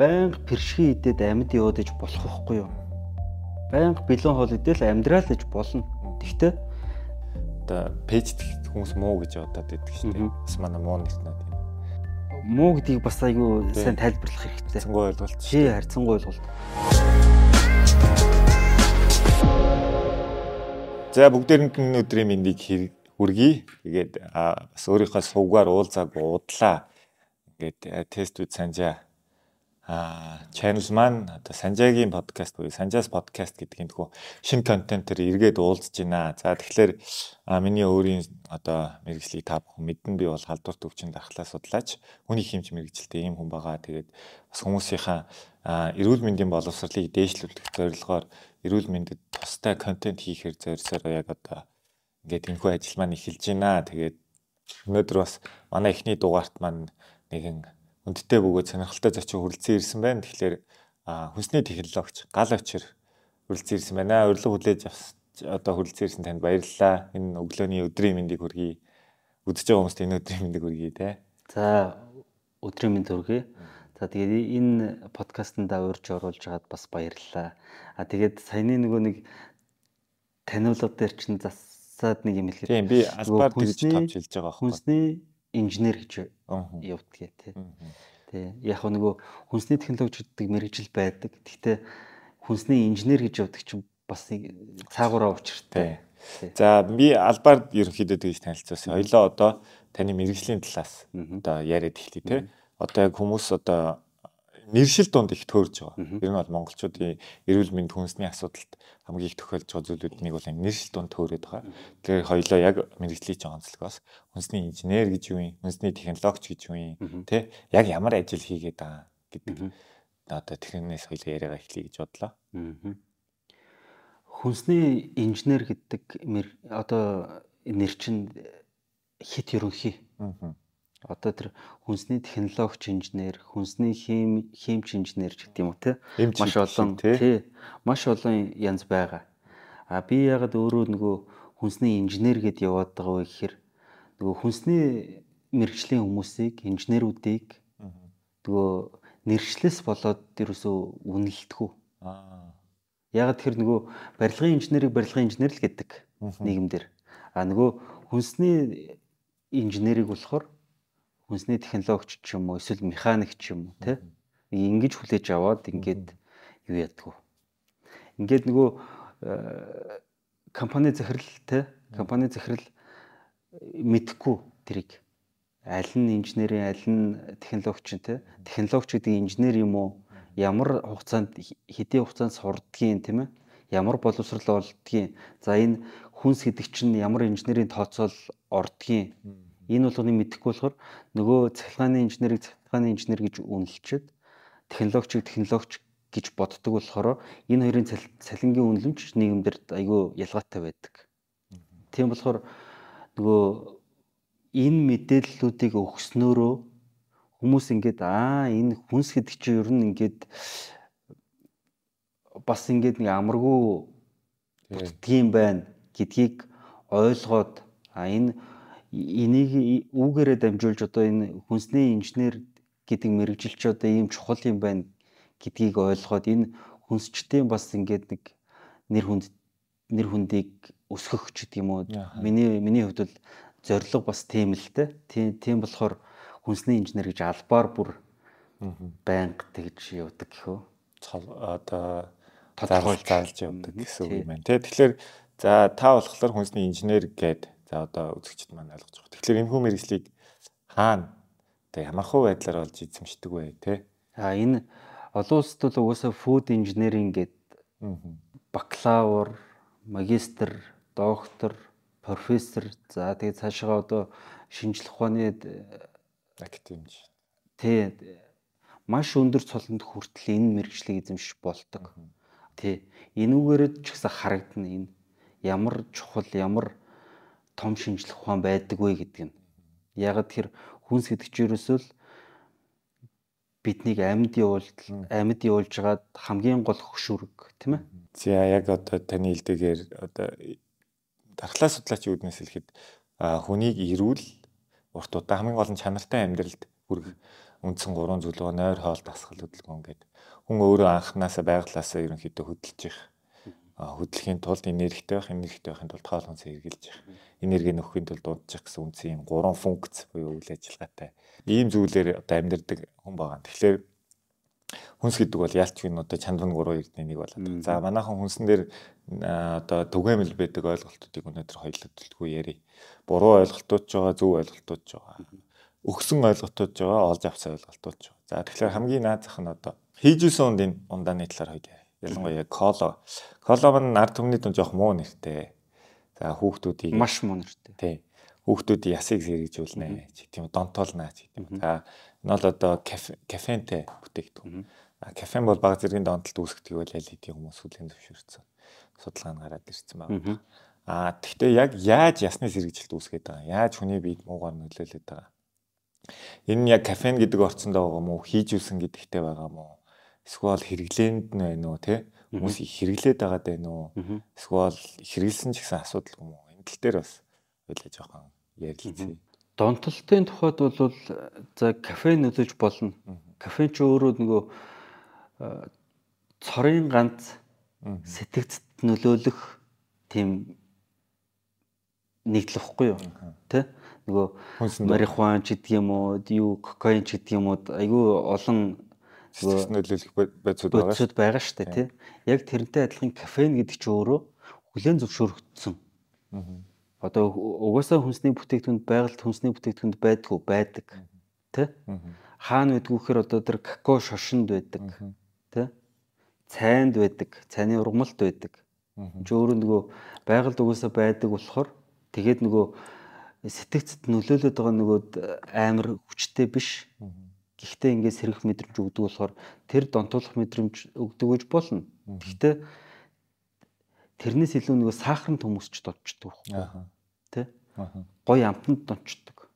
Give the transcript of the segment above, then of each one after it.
байнга першин идээд амьд яваад иж болох байхгүй юу? Байнга бэлэн хоол идэл амьдрал иж болно. Тэгтээ одоо пэйж хүмүүс муу гэж бодоод байдаг шүү дээ. Бас манай муу нэрнүүд юм. Муу гэдгийг бас айгүй сайн тайлбарлах хэрэгтэй. Харьцангуй ойлголт. Чи харьцангуй ойлголт. За бүгдээрэнд нь өдрийн мэндийг хүргэе. Тэгээд бас өөрийнхөө сувгаар уулзаагүй удлаа. Ингээд тестүүд санжаа а channel маань одоо Санжаагийн подкаст буюу Санжаас подкаст гэдэг энэ шинэ контентээр эргээд уулзж байна. За тэгэхээр миний өөрийн одоо мэрэгжлийг та бүхэн мэдэн би бол халдвар төвчөнд дархлаа судлаач. Хүний хэмж мэрэгжилтэй ийм хүн байгаа. Тэгээд бас хүмүүсийнхаа эрүүл мэндийн боловсролыг дээшлүүлэх зорилгоор эрүүл мэндэд тустай контент хийхээр зорьсоор яг одоо ингээд энэхүү ажил маань эхэлж байна. Тэгээд өнөөдөр бас манай эхний дугаарт маань нэгэн хүндтэй бөгөөд сонирхолтой зочин хүрэлцэн ирсэн байна. Тэгэхээр хүнсний технологич гал очир хүрэлцэн ирсэн байна. Урилга хүлээж одоо хүрэлцэн ирсэн танд баярлалаа. Энэ өглөөний өдрийн мэндийг хүргэе. Үдчихэж байгаа хүмүүст энэ өдрийн мэндийг хүргэе те. За өдрийн мэнд хүргэе. За тэгээд энэ подкастнда урьж оруулж хагаад бас баярлалаа. А тэгээд саяны нөгөө нэг таниулга дээр чинь засаад нэг юм хэлэхэд Тийм би албаар тэгж тавьж хэлж байгаа байхгүй. Хүнсний инженер гэж явдгийг тий. Тий. Яг нөгөө хүнсний технологи гэдэг мэрэгжил байдаг. Гэхдээ хүнсний инженер гэж явдаг чинь бас цаагаараа учиртай. За би албаар ерөнхийдөө тэгж танилцуулсан. Хоёлоо одоо таны мэрэгжлийн талаас одоо яриад эхлэе тий. Одоо яг хүмүүс одоо нэршил донд их төөрж байгаа. Ер нь бол монголчуудын эрүүл мэнд хүнсний асуудалд хамгийн их тохиолдож байгаа зүйлүүд нэг бол нэршил донд төөрөөд байгаа. Тэгэхээр хоёлоо яг мэрэгжлийн онцлогоос хүнсний инженер гэж юу юм, хүнсний технологич гэж юу юм, тэ яг ямар ажил хийгээд байгаа гэдэг. Одоо тэрнээс хоёлоо яриагаа эхлэе гэж бодлоо. Хүнсний инженер гэдэг одоо нэр чинь хит ерөнхий. Аа одоо тэр хүнсний технологич инженер, хүнсний хим химч инженер гэдэг юм уу те маш олон тий маш олон янз байгаа. А би ягаад өөрөө нөгөө хүнсний инженер гэд яваад байгаа вэ гэхээр нөгөө хүнсний мэрэгжлийн хүмүүсийг инженерүүдийг нөгөө нэршлээс болоод ерөөсөө үнэлдэг. Аа. Ягаад тэр нөгөө барилгын инженерийг барилгын инженер л гэдэг нийгэмдэр. А нөгөө хүнсний инженерийг болохоор хүнсний технологич ч юм уу эсвэл механик ч юм уу те ингэж хүлээж аваад ингээд юу яддаг. Ингээд нөгөө э, компани захирал те компани захирал мэдхгүй тэрийг. Аль нь инженерийн аль нь технологич те технологич гэдэг инженер юм уу? Ямар хугацаанд хэдийн хугацаанд сурдгийн тийм ээ? Ямар боловсрал олдгийн за энэ хүнс гэдэг чинь ямар инженерийн тооцоол ордгийн Энэ болгоныг мэдэхгүй болохоор нөгөө цахилгааны инженерийг цахилгааны инженер гэж үнэлчихэд технологичийг технологич гэж боддог болохоор энэ хоёрын цалингийн үнэлэмж нийгэмдэр айгүй ялгаатай байдаг. Тийм болохоор нөгөө энэ мэдээллүүдийг өгснөөрөө хүмүүс ингээд аа энэ хүнс гэдэг чинь ер нь ингээд бас ингээд нэг амаргүй бүтдгийм байна гэдгийг ойлгоод а энэ энийг үүгээрээ дамжуулж одоо энэ хүнсний инженер гэдэг мэрэгжил ч одоо ийм чухал юм байна гэдгийг ойлгоод энэ хүнсчдийн бас ингээд нэг нэр хүнд нэр хүндийг өсгөх ч гэдэг юм уу. Миний миний хувьд бол зориг бас тийм л те. Тийм тийм болохоор хүнсний инженер гэж албаар бүр байнга тэгж явдаг гэхөө. Одоо тодорхойлж заалж явдаг гэсэн үг юм байна. Тэгэхээр за та болохоор хүнсний инженер гэдэг За одоо үзэгчд маань ойлгож байгаа. Тэгэхээр энэ хүн мэрэгслийг хаана одоо ямар хөө байдлаар олж эзэмшдэг вэ те? А энэ олон улсад бол угаасаа food engineering гэдэг бакалавр, магистр, доктор, профессор за тэгээд цаашаа одоо шинжлэх ухааны академич. Тий маш өндөр цолонд хүртэл энэ мэрэгчлийг эзэмшиж болдог. Тий энүүгээрээ ч гэсэн харагдана энэ ямар чухал ямар том шинжлэх ухаан байдаг вэ гэдэг нь. Яг тэр хүнс гэдэг чинь ерөөсөө л биднийг амьд явуултал амьд явуулж хагаад хамгийн гол хөшүүрэг тийм ээ. За яг одоо таны хэлдгээр одоо дархлаа судлаачийн үднэс хэлэхэд хүнийг эрүүл урт удаа хамгийн гол нь чанартай амьдралд хүргэх үндсэн гурван зөвлөгөө нойр хоол дасгал хөдөлгөөн гэдэг. Хүн өөрөө анханасаа байглаасаа ерөнхийдөө хөдөлж их хөдөлгөхийн тулд энергитэй байх, энергитэй байхын тулд хоол хүнсээ хэрэгжилж их. Энерги нөхөхийн тулд дуудчих гэсэн үндсэн юм гурван функц буюу үйл ажиллагаатай. Ийм зүйлээр одоо амьдардаг хүн байгаа. Тэгэхээр хүнс гэдэг бол ялч юм одоо чандан 3 эрдний нэг болоод. За манайхан хүнсэн дээр одоо түгээмэл байдаг ойлголтуудыг өнөөдөр хоёулаа төлтгөө ярий. Буруу ойлголтууд ч байгаа, зөв ойлголтууд ч байгаа. Өгсөн ойлголтууд ч байгаа, олж авсан ойлголтууд ч байгаа. За тэгэхээр хамгийн наазах нь одоо хийж исэн ундын ундааны талаар хоёул. Ялангуяа коло. Коло маань ард түмний дунд жоох муу нэртэй. За хүүхдүүдийг маш муу нэртэй. Тий. Хүүхдүүдийн ясыг сэргийжүүлнэ. Чи тийм донтоолнаа чи тийм. За энэ бол одоо кафентэй бүтээгдэхүүн. Кафен бол баг зэргийн донтолд үүсгдэг бол аль хэдийн хүмүүс хүлээн зөвшөөрсөн. Судалгаа нь гараад ирсэн байна. Аа тэгвэл яг яаж ясны сэргийлэлт үүсгээд байгаа? Яаж хүний биед муугаар нөлөөлөд байгаа? Энэ нь яг кафен гэдэг орцонд байгаа мó хийж үсэн гэдэгтэй байгаа мó? эсвэл хэрэглээнд нь байна уу те хүмүүс хэрэглээд байгаа даа нү эсвэл хэрэглэсэн ч гэсэн асуудал юм уу? Энэ тал дээр бас ойлаа жоохон ярилцъя. Донтолтын тухайд бол за кофе нөлөж болно. Кофе ч өөрөө нөгөө цорын ганц сэтгэцэд нөлөөлөх тийм нэгдэл واخгүй юу? Тэ? Нөгөө марихуан ч гэдэг юм уу юу кокаин ч гэдэг юм уу айгүй олон нөгөө нөлөөлөх байцуд байгаа дээ байгаа шүү дээ тий яг тэрнтэй адилхан кафеин гэдэг чинь өөрөө хүлэн зөвшөөрөгдсөн. Одоо угаасаа хүнсний бүтээгдэхүүнд байгальд хүнсний бүтээгдэхүүнд байдгүй байдаг тий. Хаана байдгүй гэхээр одоо тэр какао шошинд байдаг тий. Цайнд байдаг цайны ургамалт байдаг. Чи өөрөө нөгөө байгальд угаасаа байдаг болохоор тэгээд нөгөө сэтгцэд нөлөөлөд байгаа нөгөө амар хүчтэй биш гэхдээ ингээд сэрэх мэдрэмж өгдөг болохоор тэр донтуулах мэдрэмж өгдөг гэж болно. Гэхдээ тэрнээс илүү нөгөө сахарын төмөсч дончдөг байхгүй. Тэ? Гой амтанд дончдөг.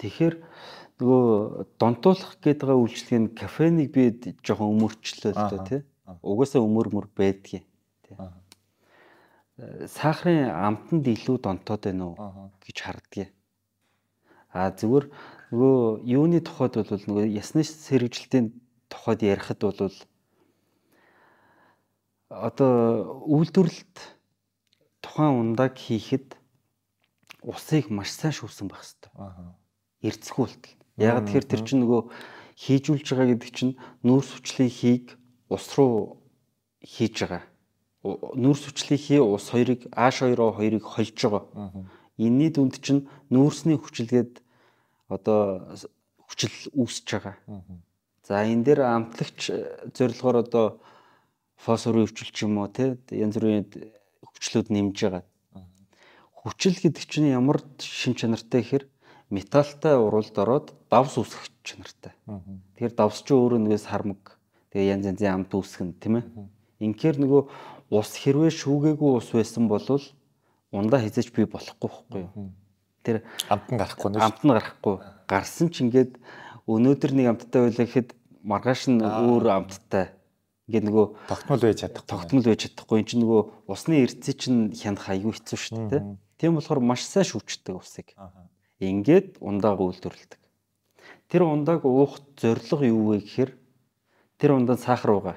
Тэгэхээр нөгөө донтуулах гэдэг байгаа үйлчлэгийн кафеныг би жоохон өмөрчлөө л доо тий. Угаасаа өмөр мөр байдгийг тий. Сахарын амтанд илүү донтоод байна уу гэж хардгийг. А зүгээр нөгөө юуны тухайд бол нөгөө ясны сэргижилтийн тухайд ярихад бол одоо үйлдвэрлэлд тухайн ундааг хийхэд усыг маш сайн шүүсэн байх хэрэгтэй. Эрдэсгүй болтол. Яг тэгэхээр тэр чинь нөгөө хийжүүлж байгаа гэдэг чинь нүүрс хүчлийн хийг ус руу хийж байгаа. Нүүрс хүчлийн хий ус хоёрыг H2O хоёрыг холж байгаа. Энийний дүнд чинь нүүрсний хүчилгээд одоо хүчил үүсэж байгаа. За энэ дээр амтлагч зорилгоор одоо фосфорын өвчлөлч юм уу те янз бүрийн хүчлүүд нэмж байгаа. Хүчил гэдэг чинь ямар шин чанартай гэхээр металлтай уралд ороод давс үүсгэх чанартай. Тэгэхээр давс чинь өөрөө нэгээс хармаг тэгээ янз янзын амт үүсгэн тийм ээ. Инхээр нөгөө ус хэрвээ шүүгээгүй ус байсан бол ундаа хизээч бий болохгүй байхгүй юу? Тэр амт нь гарахгүй нэ. Амт нь гарахгүй. Гарсан ч ингээд өнөөдөр нэг амттай байлаа гэхэд маргааш нь өөр амттай Ингээд нөгөө тогтмол байж чадахгүй. Тогтмол байж чадахгүй. Энд чинь нөгөө усны эрдэсийг чинь хянах аюу хэцүү шүү дээ. Тийм болохоор маш сайн шүүждэг усыг. Ингээд ундааг үйлдвэрлэдэг. Тэр ундааг уух зорилго юу вэ гэхээр тэр ундаанд сахар байгаа.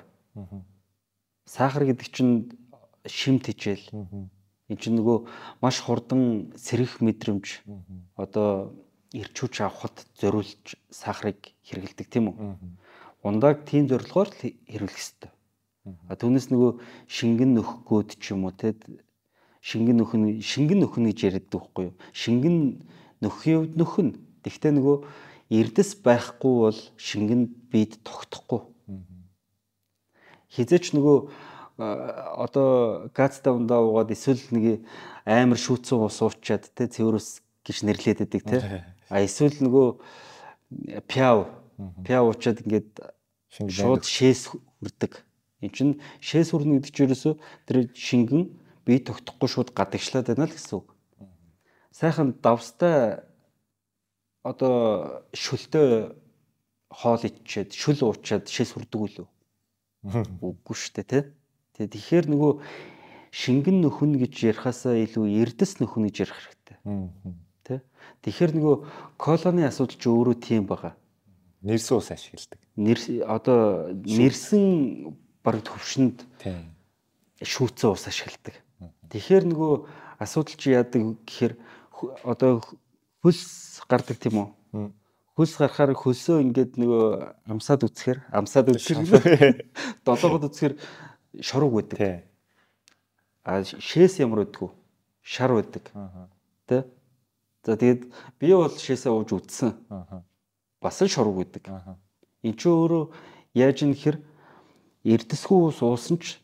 Сахар гэдэг чинь шимт хичээл. Энд чинь нөгөө маш хурдан сэрэх мэдрэмж одоо ирчүүч авахд зориулж сахарыг хэрэгэлдэг тийм үү? ундааг тийм зорилгоор л хэрэглэх хэрэгтэй. А түүнээс нөгөө шингэн нөхгөөд ч юм уу те шингэн нөхөн шингэн нөхөн гэж яриад байхгүй юу? Шингэн нөхийн хувьд нөхөн. Тэгвэл нөгөө эрдэс байхгүй бол шингэн бид тогтохгүй. Хизээч нөгөө одоо газтай ундаа уугаад эсвэл нэг амар шүүцэн ус уучаад те цэврөс гэж нэрлээд байдаг те. А эсвэл нөгөө пяв пяв уучаад ингээд шууд шээс хүрдэг. Энд чинь шээс хүрнэ гэдэг чинь ерөөсөө тэр шингэн бие тогтохгүй шууд гадагшлаад байна л гэсэн үг. Сайхан давстай одоо шүлтэй хоол ичээд шүл уучаад шээс хүрдэг үлээ. Үгүй шүү дээ тий. Тэгээ тэгэхээр нөгөө шингэн нөхөн гэж ярихаасаа илүү эрдэс нөхөн гэж ярих хэрэгтэй. Тэ. Тэгэхээр нөгөө колоны асуудал ч өөрөө тийм байгаа. Нэрсэн ус ашигладаг. Нэр одоо нэрсэн баг төвшөнд шүүцэн ус ашигладаг. Тэгэхээр нөгөө асуудал чи яадаг гэхээр одоо хөлс гардаг тийм үү? Хөлс гарахаар хөлсөө ингээд нөгөө амсаад үцхээр амсаад үцхээр долоогод үцхээр байдаг. Тийм. А шээс ямар байдгүй? Шар. Аа. Тэ? За тэгээд би бол шээсээ ууж үдсэн. Бас л шорог байдаг. Аа. Эн чинь өөрөө яаж юм хэр эрдэсгүй ус уусан ч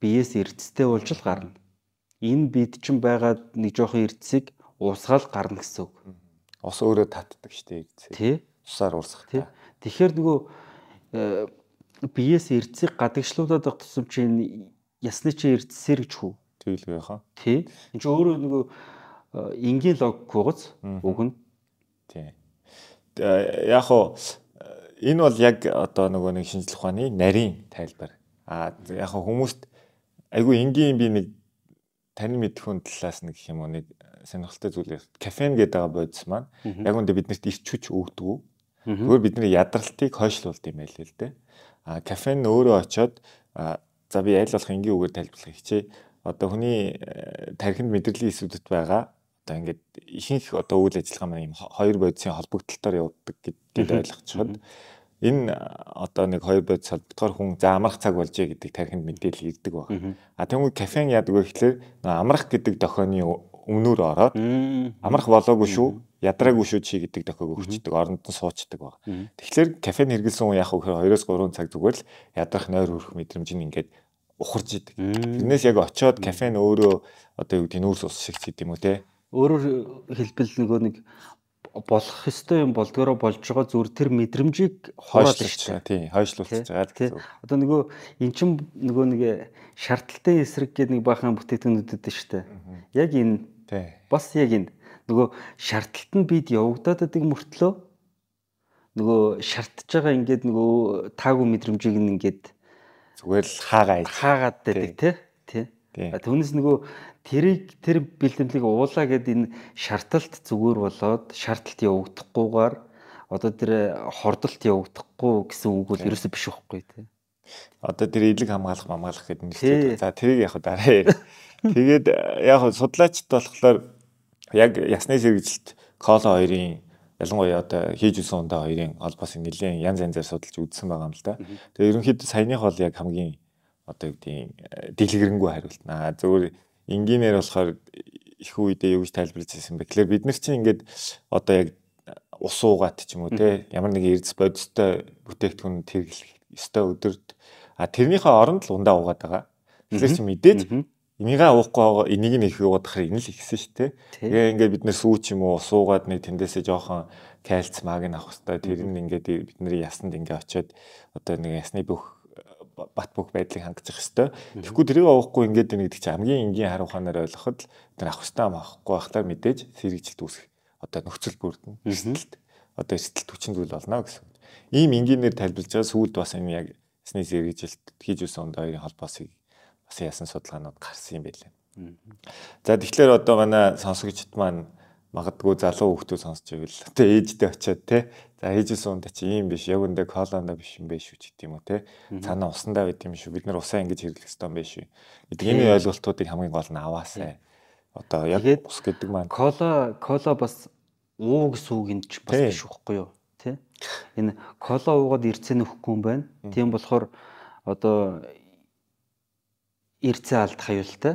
биеэс эрдэстэй болж л гарна. Энэ бид чинь байгаад нэг жоохон эрдэсийг уусгаал гарна гэсэн үг. Ус өөрөө татдаг штеп. Тэ? Усаар уусах. Тэ? Тэгэхээр нөгөө э, биеэс эрдэсийг гадагшлуулаад байх тусам чинь ясны чи эрдэсээр гэж хүү. Тэгэлгүй яхаа. Тэ? Энд чинь өөрөө нөгөө энгийн логик гоц үг нь. Тийм. Тэ, Яг уу энэ бол яг одоо нөгөө нэг шинжлэх ухааны нарийн тайлбар. А яг уу хүмүүст айгүй энгийн би нэг таны мэдхүүн талаас нэг юм уу нэг сонирхолтой зүйл байна. Кафен гэдэг байгаа бодис маань яг үндэ биднэрт ирч хүч өгдөг. Зүгээр бидний ядралтыг хойшлуулд юм байл л дээ. А кафен өөрөө очоод за би аль болох энгийн үгээр тайлбарлах хичээ. Одоо хүний э, тархинд мэдрэлийн эсвүүдэд байгаа. Одоо ингээд ихэнх одоо үйл ажиллагаа маань юм хо- хоёр бодисын холбогдлолтоор явагддаг гэдгийг ойлгочиход энэ одоо нэг хоёр бодис холбогдохоор хүн за амрах цаг болжээ гэдэг тархинд мэдээлэл ирдэг байна. А тэгвэл кафен яадаг вэ гэхэлэр амрах гэдэг дохионы өмнөр ороод амрах болоогүй шүү ядраагүй шүү чи гэдэг дохиог өгчдөг оронд нь суучдаг баг. Тэгэхээр кафен хэрэгэлсэн хүн яг хөө 2-3 цаг зүгээр л ядрах нойр хөрөх мэдрэмж нь ингээд ухарж идэг. Тэрнээс яг очоод кафен өөрөө одоо юу гэдэг нүүрс ус шиг гэдэг юм уу те. Өөрөөр хэлбэл нөгөө нэг болох ёстой юм болдгороо болж байгаа зүр тэр мэдрэмжийг Хойшлуулж байгаа. Тийм, хойшлуулж байгаа гэсэн. Одоо нөгөө эн чин нөгөө нэг шаардлагатай эсрэг гэдэг нэг баахан бүтээгдэхүүнүүд дээ штэ. Яг энэ бас яг энэ нөгөө шаардлагат нь бид явагдаад байдаг мөртлөө нөгөө шаардж байгаа ингээд нөгөө таагүй мэдрэмжийг нь ингээд Зүгээр л хаагаа ич. хаагаад байдаг тий. Түүнээс нөгөө тэрийг тэр бэлтгэлийг уулаа гэд энэ шарталт зүгээр болоод шарталт явагдахгүйгээр одоо тэр хордолт явагдахгүй гэсэн үг бол ерөөсөө биш байхгүй тий. Одоо тэр илэг хамгаалах хамгаалах гэдэг зүйл. За тэрийг яг дараа ярь. Тэгээд яг судлаачд болохоор яг ясны сэргийлэлт коло хоёрын ялангуяа одоо хийж үсэн ундаа хоёрын холбоос нэлээд янз янзаар судалж үзсэн байгаа юм л да. Тэгээд ерөнхийдөө саяных бол яг хамгийн одоо юу гэдгийг дэлгэрэнгүй хариулт. Аа зөвөр энгийнээр болохоор их үедээ юу гэж тайлбарлаж ирсэн бэ? Тэгэхээр бид нар чинь ингээд одоо яг ус уугаад ч юм уу те ямар нэг эрдэс бодистой бүтээгдэхүүн тэрглэх ёстой өдөрт а тэрнийхээ оронд л ундаа уугаад байгаа. Тэгэхээр чи мэдээж энийгээ уухгүй энийг нь их уугадахаар энэ л ихсэн шүү дээ. Тэгээ ингээд бид нэр сүүч юм уу суугаад нэг тэндээсээ жоохон кальц маг нь авах хэрэгтэй. Тэр нь ингээд бидний ясанд ингээд очиод одоо нэг ясны бүх бат бүх байдлыг хангах хэрэгтэй. Тэгэхгүй тэрийг авахгүй ингээд нэг гэдэг чинь хамгийн энгийн хариу ухаанаар ойлгоход тэр авах хэрэгтэй авахгүй байхлаар мэдээж сэргийлт үүсэх одоо нөхцөл бүрдэн эрсдэлт одоо эрсдэлт хүчин зүйл болно гэсэн. Ийм энгийнээр тайлбарлаж байгаа сүүлд бас энэ яг ясны сэргийлт хийж үсэн онд хоёрын холбоосыг бас ясан судалгаанууд гарсан юм байлаа. За тэгэхээр одоо манай сонсогчд маань магадгүй залуу хүмүүс сонсч ивэл тэ ээждээ очиод тэ за ээжсэн ундаа чи ийм биш яг үндэ колондо биш юм биш үү гэдэг юм уу тэ. Цаана усандаа байт юм шүү. Бид нар усаа ингэж хэрэглэх ёстой юм биш үү? Гэдэг энэ ойлголтуудыг хамгийн гол нь аваасай. Одоо яг ус гэдэг маань Кола кола бас уу гэсэн үг энэ ч бас биш үхгүй юу? Тэ? Энэ кола уугаад ирцэн нөхгүй юм байна. Тийм болохоор одоо ирцэн алдах аюултай.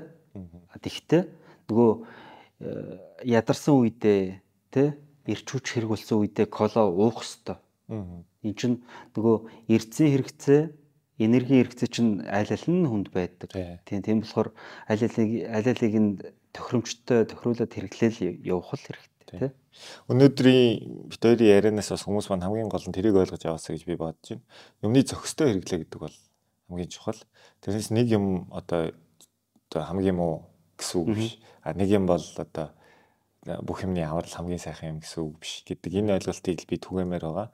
Тэгэхдээ нөгөө э, ядарсан үедээ тэ ирчүүч хэрэг болсон үедээ кола уух хэвээр. Энд чинь нөгөө ирцэн хэрэгцээ энерги хэрэгцээ чинь аль аль нь хүнд байдаг. Тий. Тийм тийм болохоор аль алийг аль алийг нь тохиромжтой тохируулаад хэрэглээл явах л хэрэгтэй. Өнөөдрийн бит хоёрын ярианаас бас хүмүүс маань хамгийн гол нь тэрийг ойлгож аваасаа гэж би бодож байна. Юмны зохистой хэрэглээ гэдэг бол хамгийн чухал. Тэрнээс нэг юм одоо одоо хамгийн муу гэсэн үг биш. А нэг юм бол одоо бүх юмны аврал хамгийн сайхан юм гэсэн үг биш гэдэг энэ ойлголтыг л би түгээмээр байгаа.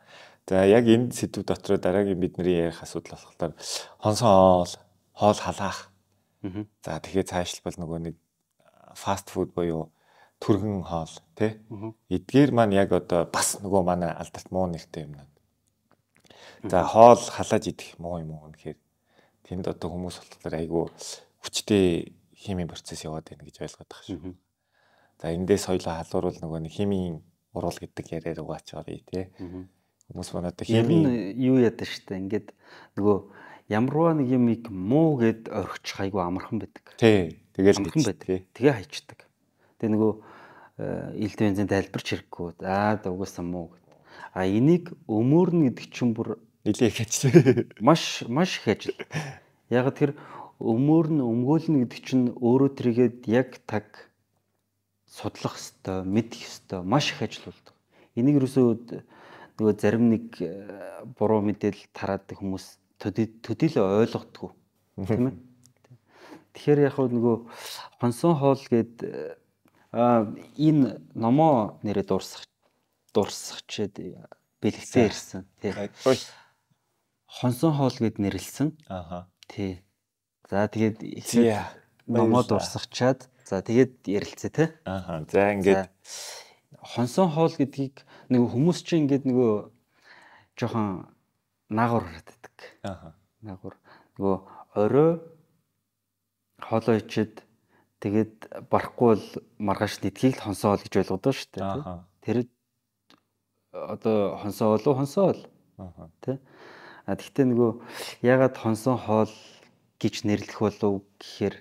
За яг энэ сэдв дотор дараагийн бидний ярих асуудал болохоор хонсон хоол, халаах. За тэгэхээр цаашлбал нөгөө нэг фаст фуд буюу түргэн хоол тий. Эдгээр маань яг одоо бас нөгөө манай алдарт муу нэртэй юмнууд. За хоол халааж идэх муу юм уу гэхээр тэнд одоо хүмүүс болохоор айгүй хүчтэй химийн процесс яваад байна гэж ойлгоод байгаа шүү. За эндээ соёлоо халууруул нөгөө нэг химийн урал гэдэг яриаар угаач оръё тий. Хүмүүс манай одоо химийн юу яадаг штэ ингээд нөгөө ямарваа нэг юмыг муу гэд орхичих айгүй амархан байдаг. Тий. Тэгэл амархан байдаг. Тэгээ хайчдаг. Тэгээ нөгөө илт бензин тайлбарч хэрэггүй. За угаасаа муу гэд. А энийг өмөрнө гэдэг чинь бүр нилээ их ажил. Маш маш их ажил. Яг тэр өмөрнө өмгөөлнө гэдэг чинь өөрөө тэргээд яг таг судлах хэвээр мэдэх хэвээр маш их ажил болдог. Энийг юусоо нөгөө зарим нэг буруу мэдээлэл тараадаг хүмүүс төдийлөө ойлгодгүй тийм ээ. Тэгэхээр яг нөгөө хонсон хоол а энэ номоо нэрээ дуурсах дуурсахчээд бэлэгцээ ирсэн тий. Хонсон хоол гэд нэрлсэн. Аха. Тий. За тэгээд номоо дуурсахчаад за тэгээд ярилцээ тий. Аха. За ингээд хонсон хоол гэдгийг нөгөө хүмүүс чинь ингээд нөгөө жоохон наагур харагддаг. Аха. Наагур нөгөө орой хоолоо ичээд Тэгээд барахгүй бол маргааш нэдхийг л хонсоо ол гэж ойлгодог шүү дээ. Тэр одоо хонсоо болов хонсоо ол. Тэ. Тэгтээ нөгөө ягаад хонсон хоол гэж нэрлэх болов гэхээр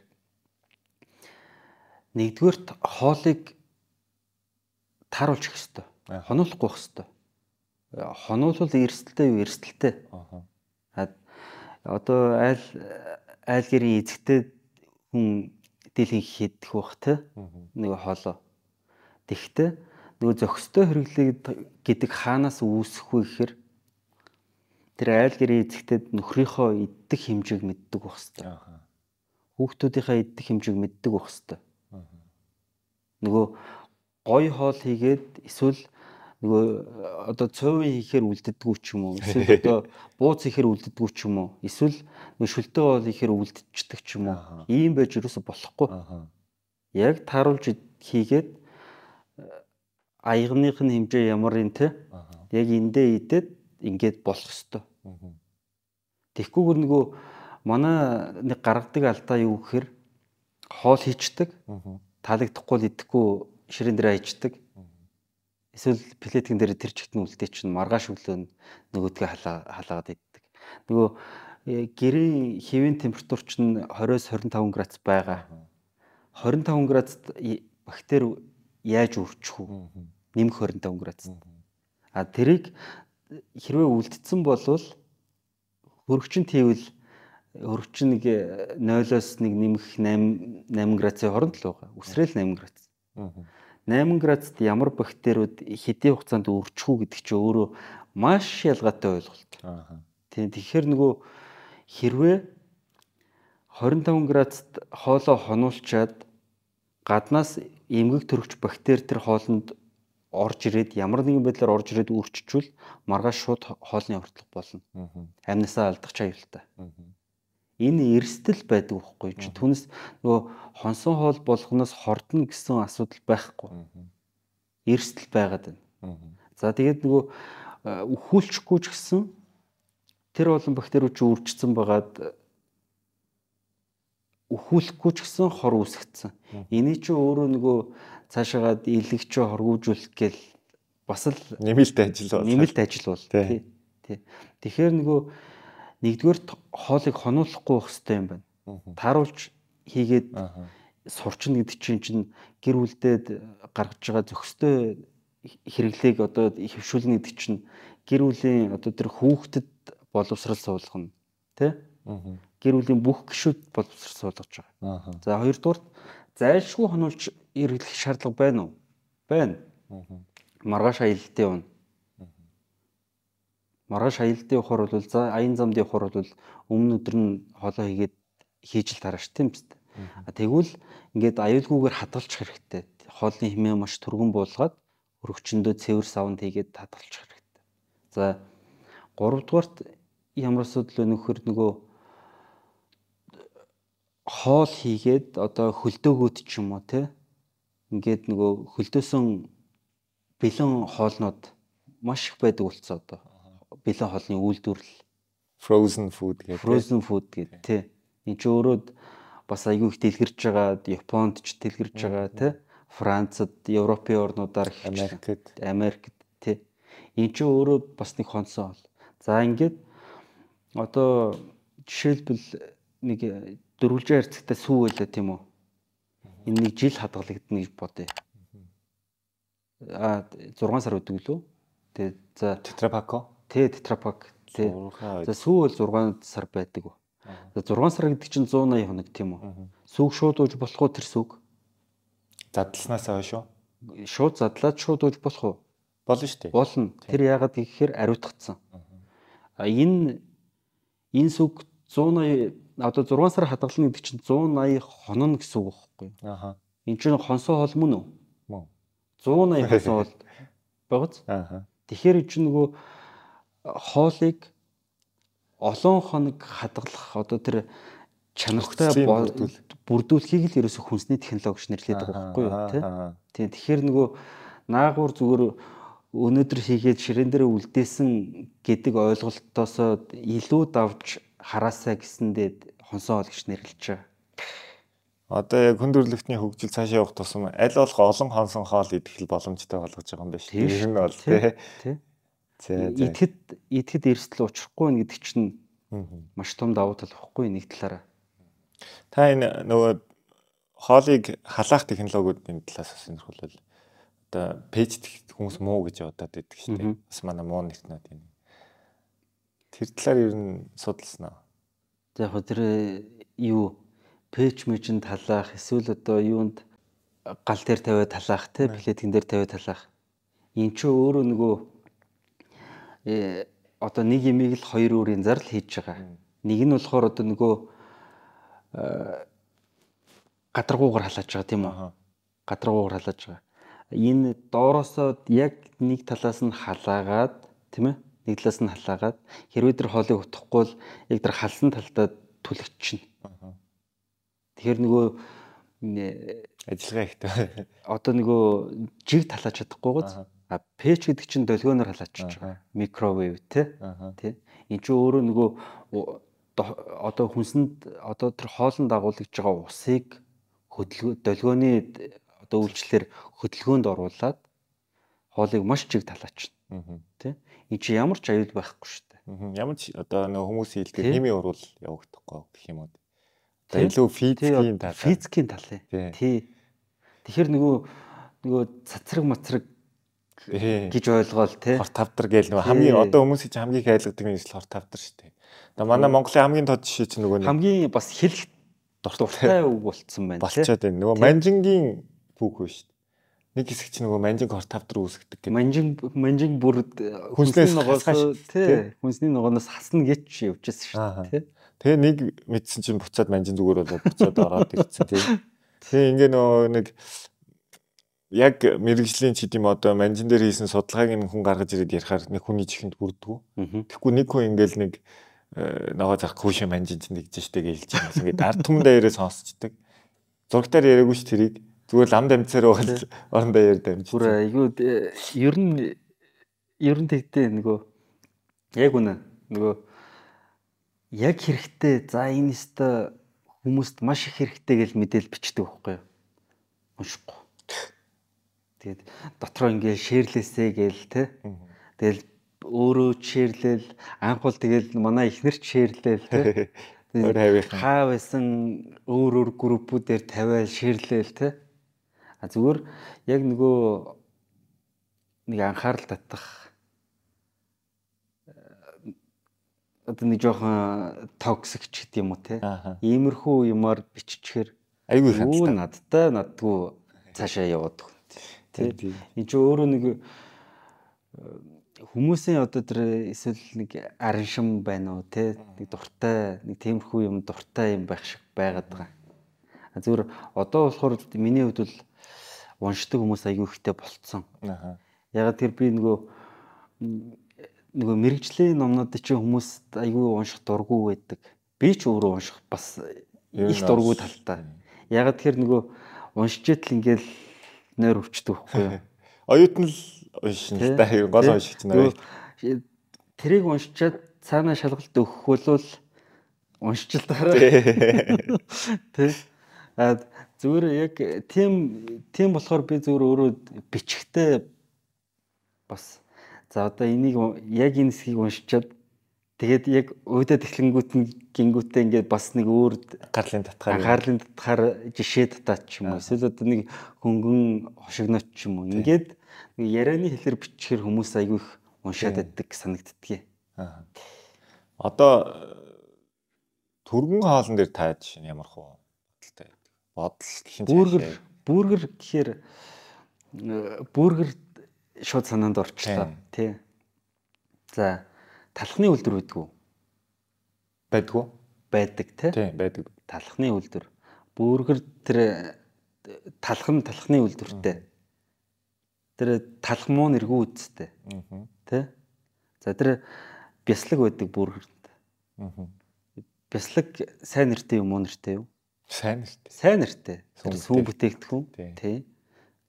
нэгдүгээрт хоолыг тааруулж их хэвээр. Хонуулахгүй байх хэвээр. Хонуулвал эрсдэлтэй юу эрсдэлтэй. Аа. Одоо айл айл гэрийн эзэгтэй хүн дийлэн хийдэх бах те нэг хоолоо. Тэгтээ нөгөө зөкстэй хэрэглээд гэдэг хаанаас үүсэх вэ гэхээр тэр айл гэрийн эзэгтэд нөхрийнхөө иддэг хэмжээг мэддэг байх хэвээр. Хүүхдүүдийнхээ иддэг хэмжээг мэддэг байх хэвээр. Нөгөө гой хоол хийгээд эсвэл нөгөө одоо цовын хийхээр үлддэггүй ч юм уу эсвэл одоо бууз хийхээр үлддэггүй ч юм уу эсвэл нөгөө шүлтэй хоол хийхээр үлдчихдэг ч юм уу ийм байж юусо болохгүй. Яг тааруулж хийгээд аягных нь хэмжээ ямар юм те яг эндээ идээд ингээд болох ёстой тэгхгүйгээр нөгөө манай нэг гаргадаг алдаа юу гэхээр хоол хийчдэг таалагдахгүй л идэхгүй ширээн дээр хайчдаг Эсвэл плетикэн дээр тэр чигт нь үлдээ чинь маргааш өглөө нөгөөдгөө халаагаад иддэг. Нөгөө э, гэрийн хэвийн температур чинь 20-с 25 градус байгаа. 25 градусд бактери яаж үржих вэ? Нэмэх 25 градусд. А тэрийг хэрвээ үлдсэн болвол хөрөгчин тийвэл хөрөгчин нэг 0-оос нэг нэмэх 8 8 градусын хооронд л байгаа. Үсрээл 8 градус. 8 градусд ямар бактериуд хэдийн хугацаанд өрчих үү гэдэг чинь өөрөө маш ялгаатай ойлголт. Тийм тэгэхээр нөгөө хэрвээ 25 градусд хоолоо хонуулчаад гаднаас эмгэг төрөгч бактери тэр хоолнд орж ирээд ямар нэгэн байдлаар орж ирээд үрччихвэл маргааш шууд хоолны хортлох болно. Амнасаа алдах ч аюултай энэ эрсдэл байдаг байхгүй чи түнс нөгөө хонсон хоол болгоноос хордно гэсэн асуудал байхгүй. Эрсдэл байгаад байна. За тэгээд нөгөө өхүүлчихгүй ч гэсэн тэр болон бактериуд үржигдсэн байгаад өхүүлэхгүй ч гэсэн хор үүсгэсэн. Эний чи өөрөө нөгөө цаашаагаад илэгч хоргоожүүлэх гээл бас л нэмэлт ажил бол. нэмэлт ажил бол. Тий. Тэгэхээр нөгөө нэгдүгээр хоолыг хонуулахгүй байх хэрэгтэй юм байна. Тааруулж хийгээд сурчна гэдэг чинь чинь гэр бүлдээд гаргаж байгаа зөкстэй хэрэглээг одоо хөвшүүлнэ гэдэг чинь гэр бүлийн одоо тэр хүүхдэд боловсрал суулгана. Тий гэр бүлийн бүх гишүүд боловсрал суулгаж байгаа. За хоёрдугаар зайлшгүй хонуулж хэрэглэх шаардлага байна уу? Байна. Маргааш аялалтын унаа маргааш аялалдын ухаар бол за аян замдын ухаар бол өмнө өдөр нь хоолоо хийгээд хийж л тарааш тийм биз дээ. Тэгвэл ингээд аюулгүйгээр хадгалчих хэрэгтэй. Хоолны хэмээ маш түргэн буулгаад өргөчөндөө цэвэр савнд хийгээд хадгалчих хэрэгтэй. За 3 дугаарт ямар асуудал вэ нөхөр нөгөө хоол хийгээд одоо хөлдөөгөөд ч юм уу те ингээд нөгөө хөлдөөсөн бэлэн хоолнууд маш их байдаг болцоо одоо. Бэлэн хоолны үйлдвэрлэл frozen food гэдэг. Frozen food гэдэг тий. Энд чи өөрөө бас айгүй их дэлгэрж байгаа. Японд ч дэлгэрж байгаа тий. Францад, Европын орнуудаар Америкт, Америкт тий. Энд чи өөрөө бас нэг хонсон бол. За ингээд одоо жишээлбэл нэг дөрвөлжин харьцагтай сүү байлаа тийм үү? Энэ нэг жил хадгалагдана гэж бодъё. А 6 сар өдөг лөө. Тэгээ за тетрапако. Тэ тетрапак. Тэ. За сүү бол 6 сар байдаг. За 6 сар гэдэг чинь 180 хоног тийм үү? Сүг шууд ууж болох уу тэр сүг? Задласнаас хойш уу? Шууд задлаад шууд ууж болох уу? Болно шүү дээ. Болно. Тэр яагаад гэхээр ариутгацсан. А энэ энэ сүг 180 одоо 6 сар хадгална гэдэг чинь 180 хоног гэсэн үг байхгүй? Аха. Энд чинь хонсоо хол мөн үү? Мөн. 180 хонсоо хол байгааз. Аха. Тэгэхээр чинь нөгөө хоолыг олон хоног хадгалах одоо тэр чанартай бүрдүүлэхийг л ерөөсө хүнсний технологи гэж нэрлэдэг байхгүй юу тийм тэгэхээр нөгөө наагур зүгээр өнөөдөр хийгээд ширээн дээр үлдээсэн гэдэг ойлголтоос илүү давж хараасаа гэсэндээ хонсоо олгч нэрлэж байгаа. Одоо яг хүндрэлтний хөгжил цаашаа явах тусам аль болох олон хонсон хоол идэх боломжтой болгож байгаа юм байна шүү. Тэр нь бол э, тий. Итгэд итгэд эрсдэл учрахгүй нь гэдэг чинь маш том давуу тал واخгүй нэг талаараа. Та энэ нөгөө хоолыг халаах технологиудын талаас сонирхолвол одоо пэйж хүмүүс муу гэж бодоод байдаг шүү дээ. Бас манай муу нэгтнүүд юм. Тэр талаар ер нь судалсан аа. За яг тэр э, юу пэйж мэжин талаах эсвэл одоо юунд гал дээр тавиад талаах те плетин дээр тавиад талаах. Эн чинь өөрөө нөгөө э одоо нэг имийг л хоёр өөрийн зардал хийж байгаа. Нэг нь болохоор одоо нөгөө э, гадаргуугаар халааж байгаа тийм үү? Гадаргуугаар халааж байгаа. Энэ доороосоо яг нэг талаас нь халаагаад тийм ээ? Нэг талаас нь халаагаад хэрвээ тэр хоолыг утахгүй бол яг тэр халсан талдаа түлэгчнэ. Тэгэхээр нөгөө ажиллагаа ихтэй. Одоо нөгөө жиг талааж чадахгүй гоц. А пэч гэдэг чинь долгионоор халаачиж байгаа. Микровейв тий. Тий. Энд чинь өөрөө нөгөө одоо хүнсэнд одоо тэр хоолнд дагуулж байгаа усыг хөдөлгөө долгионы одоо үйлчлэлээр хөдөлгөөнд оруулаад хоолыг маш чиг талаачна. Тий. Энд чинь ямар ч аюул байхгүй шүү дээ. Ямар ч одоо нөгөө хүмүүсийн хэлдэг химийн урвал явагдахгүй гэх юм уу. За илүү физикийн тал. Физикийн тал. Тий. Тэгэхээр нөгөө нөгөө цацраг мацраг гэж ойлгоол тий. Хор тавдар гээл нөгөө хамгийн одоо хүмүүсийн чинь хамгийн их айлгадаг нь хор тавдар шүү дээ. Одоо манай Монголын хамгийн тод жишээ чинь нөгөө хамгийн бас хэлэх дуртай үг болцсон байна тий. Болчоод байна. Нөгөө манжингийн байна шүү дээ. Нэг хэсэг чинь нөгөө манжинг хор тавдар үүсгдэг гэдэг. Манжинг манжинг бүр хүнсний ногоос тий. Хүнсний ногооноос хасна гэж явжсэн шүү дээ. Тэгээ нэг мэдсэн чинь буцаад манжин зүгээр болоод буцаад ороод ирсэн тий. Тэгээ ингээ нөгөө нэг яг мэрэгжлийн ч гэдэм одоо манжин дээр хийсэн судалгааг нь хүн гаргаж ирээд ярихаар нэг хүний чихэнд бүрдгүү. Тэгэхгүй нэг хүн ингээл нэг э, ногоо зах хүүшээ манжин чинь тэгж штэ гэлж байгаа. Ингээд ард түмэндээ ярээ сонсчдаг. Зургатаар яриаггүй ш тэрийг. Зүгээр лам дамцаар бол орондоо яар дамж. Бүр айгүй ер нь ер нь тэгтээ нөгөө яг үнэ нөгөө яг хэрэгтэй за энэ өстө хүмүүст маш их хэрэгтэй гэж мэдээл бичдэг байхгүй юу? Уншихгүй Тэгээд дотроо ингээл шеэрлээсэ гээл те. Тэгэл өөрөө шеэрлээл анхвал тэгэл манай ихнэр ч шеэрлээл те. Хаа байсан өөр өөр группүүдээр тавиал шеэрлээл те. А зүгээр яг нөгөө нэг анхаарал татах одоо нэг жоохон токсик ч гэдэг юм уу те. Иймэрхүү юмар биччихэр айгүй хандтай. Надтай надгүй цаашаа яваад тий. Энд чи өөрөө нэг э, хүмүүсийн одоо тэр эсвэл нэг араншин байна уу тий нэг дуртай нэг тиймэрхүү юм дуртай юм байх шиг байгаад байгаа. Зүгээр одоо болохоор миний хувьд бол уншдаг хүмүүс аягүй ихтэй болцсон. Ягаад тэр би нөгөө нөгөө мэрэгжлийн номнууд чинь хүмүүс аягүй унших дурггүй байдаг. Би ч өөрөө унших бас их дурггүй талтай. Ягаад тэр нөгөө уншиж итэл ингээл нойр өвчдөг байхгүй юу? Оюутан л уншин л да гол уншигч нар. Тэрийг уншичаад цаана шалгалт өгөх болвол уншиж л дараа. Тэ. Зүгээр яг тийм тийм болохоор би зүгээр өөрөө бичгтээ бас за одоо энийг яг энэ хэсгийг уншичаад тэгээд яг өөдөө тэхлэнгүүт нь гингүүтээ ингээд бас нэг өөр гарлын татгаар гарлын татгаар жишээ татаад ч юм уу эсвэл одоо нэг хөнгөн хошигнооч ч юм уу ингээд ярианы хэлээр биччихэр хүмүүс айгүй их уншаад байдаг санагддгийг. Аа. Одоо түргэн хоолн дээр та жишээ нь ямар хөө. Бодол бүргэр бүргэр гэхээр бүргэр шууд санаанд орчлоо тий. За талхны үлдэр байдгүй. Байдгүй. Байдаг тий. Тий, байдаг. Талхны үлдэр. Бүргэр тэр талхан талхны үлдэртэй. Тэр талх муу нэргүй үсттэй. Аа. Тий. За тэр бяслаг байдаг бүргэрт. Аа. Бяслаг сайн нэртэй юм уу нэртэй юу? Сайн нэртэй. Сайн нэртэй. Сүүн бүтээгдэхүүн. Тий.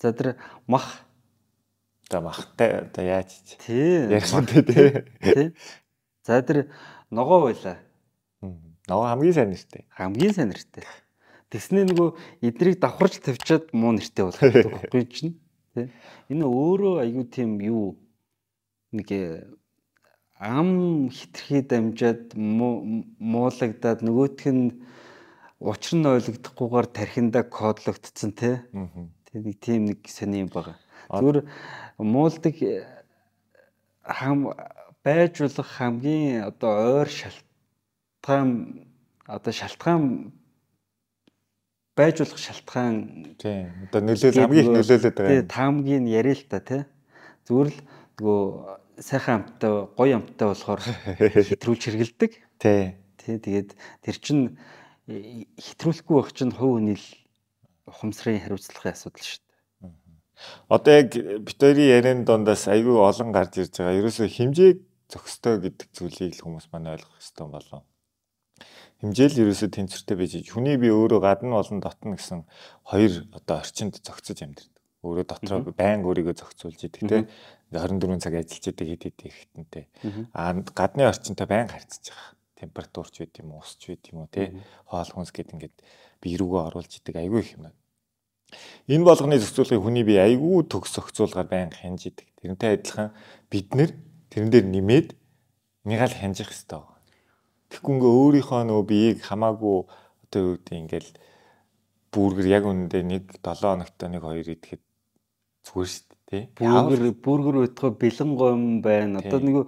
За тэр мах За махтай одоо яаж тий ярьсан тий. Тий. За тэр ногоо байла. Ногоо хамгийн сайн нэртэй. Хамгийн сайн нэртэй. Тэснээ нөгөө эднийг давхарж тавьчаад муу нэртэй болгох байхгүй чинь. Тий. Энэ өөрөө айгүй тийм юу нэг э, ам хитрхий дамжаад муулагдаад нөгөөх нь учир нь ойлгохдохгүйгээр тархинда кодлогдсон тий. Тэг нэг тийм нэг сони юм байгаа. Зүгээр муулдаг э, хам байж болох хамгийн одоо ойр шалтгаан одоо шалтгаан байж болох шалтгаан тийм одоо нөлөөлөл хамгийн их нөлөөлөд байгаа. Тийм таамгийг яриа л та тий. Зүгээр л нөгөө сайхан амттай гоё амттай болохоор хэтрүүлж хэргэлдэг. Тий. Тий тэгээд тэр чин хэтрүүлэхгүй байх чинь хувь хүний л ухамсарын хариуцлагын асуудал шүү Одоо яг битэрийн яриан дондаас айгүй олон гарч ирж байгаа. Ерөөсөө хэмжээг зохистой гэдэг зүйлийг л хүмүүс маань ойлгох хэрэгтэй болов. Хэмжээл ерөөсөө тэнцвэртэй байж хүний би өөрөө гадна болон дотно гэсэн хоёр одоо орчинд зохицож амьдэрдэг. Өөрөө дотроо байн өөрийгөө зохицуулж идэг те 24 цаг ажиллаж идэг хэд хэд ихтэнтэй. Аа гадны орчинтой байн харьцаж байгаа. Температурч байд юм уу, усч байд юм уу те. Хоол хүнс гэд ингээд би рүүгээ оруулж идэг айгүй их юм байна Энэ болгоны зохицуулгыг хүний бие айгүй төгс зохицуулгаар байнга хянж идэг. Тэрнтэй адилхан бид нэр тэрэн дээр нэмээд нэгаал хянжих хэрэгтэй. Тэгэхгүй ингээ өөрийнхөө нөө биеийг хамаагүй одоо юу гэдэг ингээл бүргэр яг үнэндээ нэг 7 хоногт нэг хоёр идэхэд зүгээр шүү дээ. Бүргэр бүргэр өтгөө бэлэн гом байна. Одоо нөгөө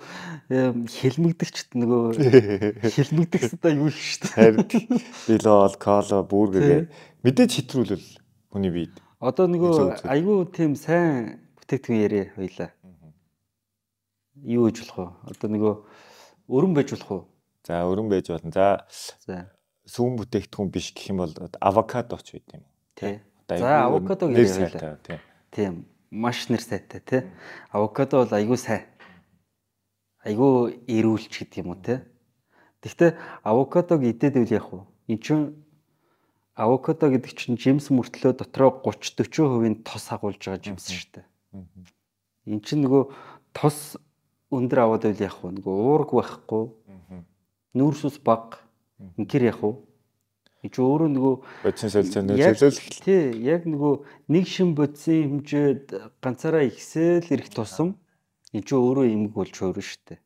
хилмигдэгчт нөгөө хилмигдэх одоо юу шүү дээ. Харин билол, коло, бүргэр мэдээж хэтрүүлвэл Хүний биед. Одоо нөгөө айгүй тийм сайн бүтээгдэхүүн яриа хоёлаа. Юу гэж болох вэ? Одоо нөгөө өрөн байж болох уу? За өрөн байж болно. За. За. Сүүн бүтээгдэхүүн биш гэх юм бол авокадо ч байт юм. Тий. За авокадо гэж ярьлаа. Тийм. Маш нэр сайтай тий. Авокадо бол айгүй сайн. Айгүй эрүүлч гэдэг юм уу тий. Гэхдээ авокадог идээд үл яах вэ? Энд чинь авокадо гэдэг чинь жимс мөртлөө дотроо 30 40% тос агуулж байгаа жимс шүү дээ. Эн чинь нөгөө тос өндөр аваад байл яах вэ? Нөгөө уург байхгүй. Нүүрс ус баг. Инкэр яах вэ? Энд чинь өөрөө нөгөө бодисын солилцоо нөлөөлөл. Тий, яг нөгөө нэг шин бодисын хэмжээд ганцаараа ихсэл ирэх тусам энэ чинь өөрөө эмэг болж хөөрөн дээ.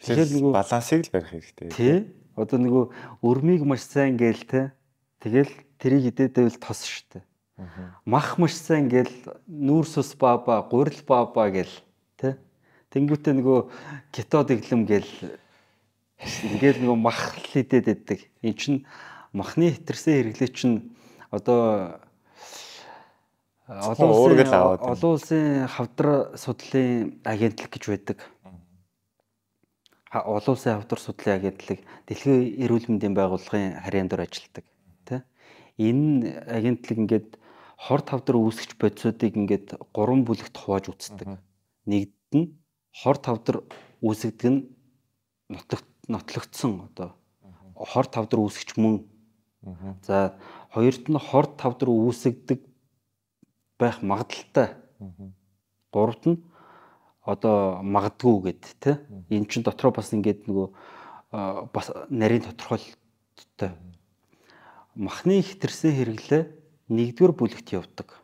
Тэгэхээр нөгөө балансыг л барих хэрэгтэй. Тий одоо нөгөө өрмийг маш сайн гээл те тэгэл тэрийг идээдэл тос штэ мах маш сайн гээл нүүрс ус баба гурил баба гээл те тэнгүүтээ нөгөө кето дэглэм гээл ингээл нөгөө мах л идээд байдаг. Эн чин махны хэтэрсэн хэрэглээ чин одоо олон улсын олон улсын хавдар судлалын агентлаг гэж байдаг. Олон улсын хавдар судлалын агентлаг дэлхийн эрүүл мэндийн байгууллагын харьяан дор ажилладаг тий энэ агентлаг ингээд хор тавдар үүсгэж бодисуудыг ингээд гурван бүлэгт хувааж үздэг. Нэгд нь хор тавдар үүсгдэг нь нотлогдсон одоо хор тавдар үүсгэж мөн за хоёрт нь хор тавдар үүсгдэг байх магадлалтай. Гуравт нь одоо магадгүй гэд тэ. Эн чинь дотроо бас ингээд нөгөө бас нарийн тодорхойлолттой. Махны хитэрсэн хэрэглээ нэгдүгээр бүлэгт явдаг.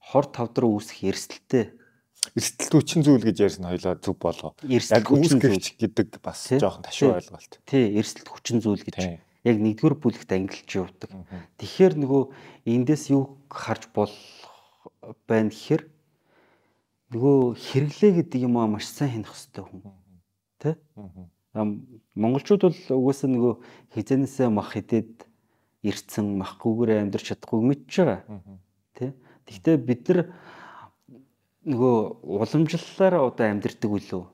Хор тавдар үүсэх эрсдэлтэй эрсдэлт хүчин зүйл гэж ярьсан хоёлоо зөв болоо. Яг үүсгэгч гэдэг бас жоохон ташуу ойлголт. Тий, эрсдэлт хүчин зүйл гэж яг нэгдүгээр бүлэгт ангилж явдаг. Тэгэхээр нөгөө эндээс юу харж болох байна гэхээр нөгөө хэрэглээ гэдэг юм аа маш сайн хянах хэрэгтэй хүн. Тэ? Монголчууд бол угаасаа нөгөө хизэнээсээ мах хидээд ирцэн махгүйгээр амьдарч чадахгүй мэдж байгаа. Тэ? Гэхдээ бид нар нөгөө уламжлалаараа одоо амьдэрдэг үлээ.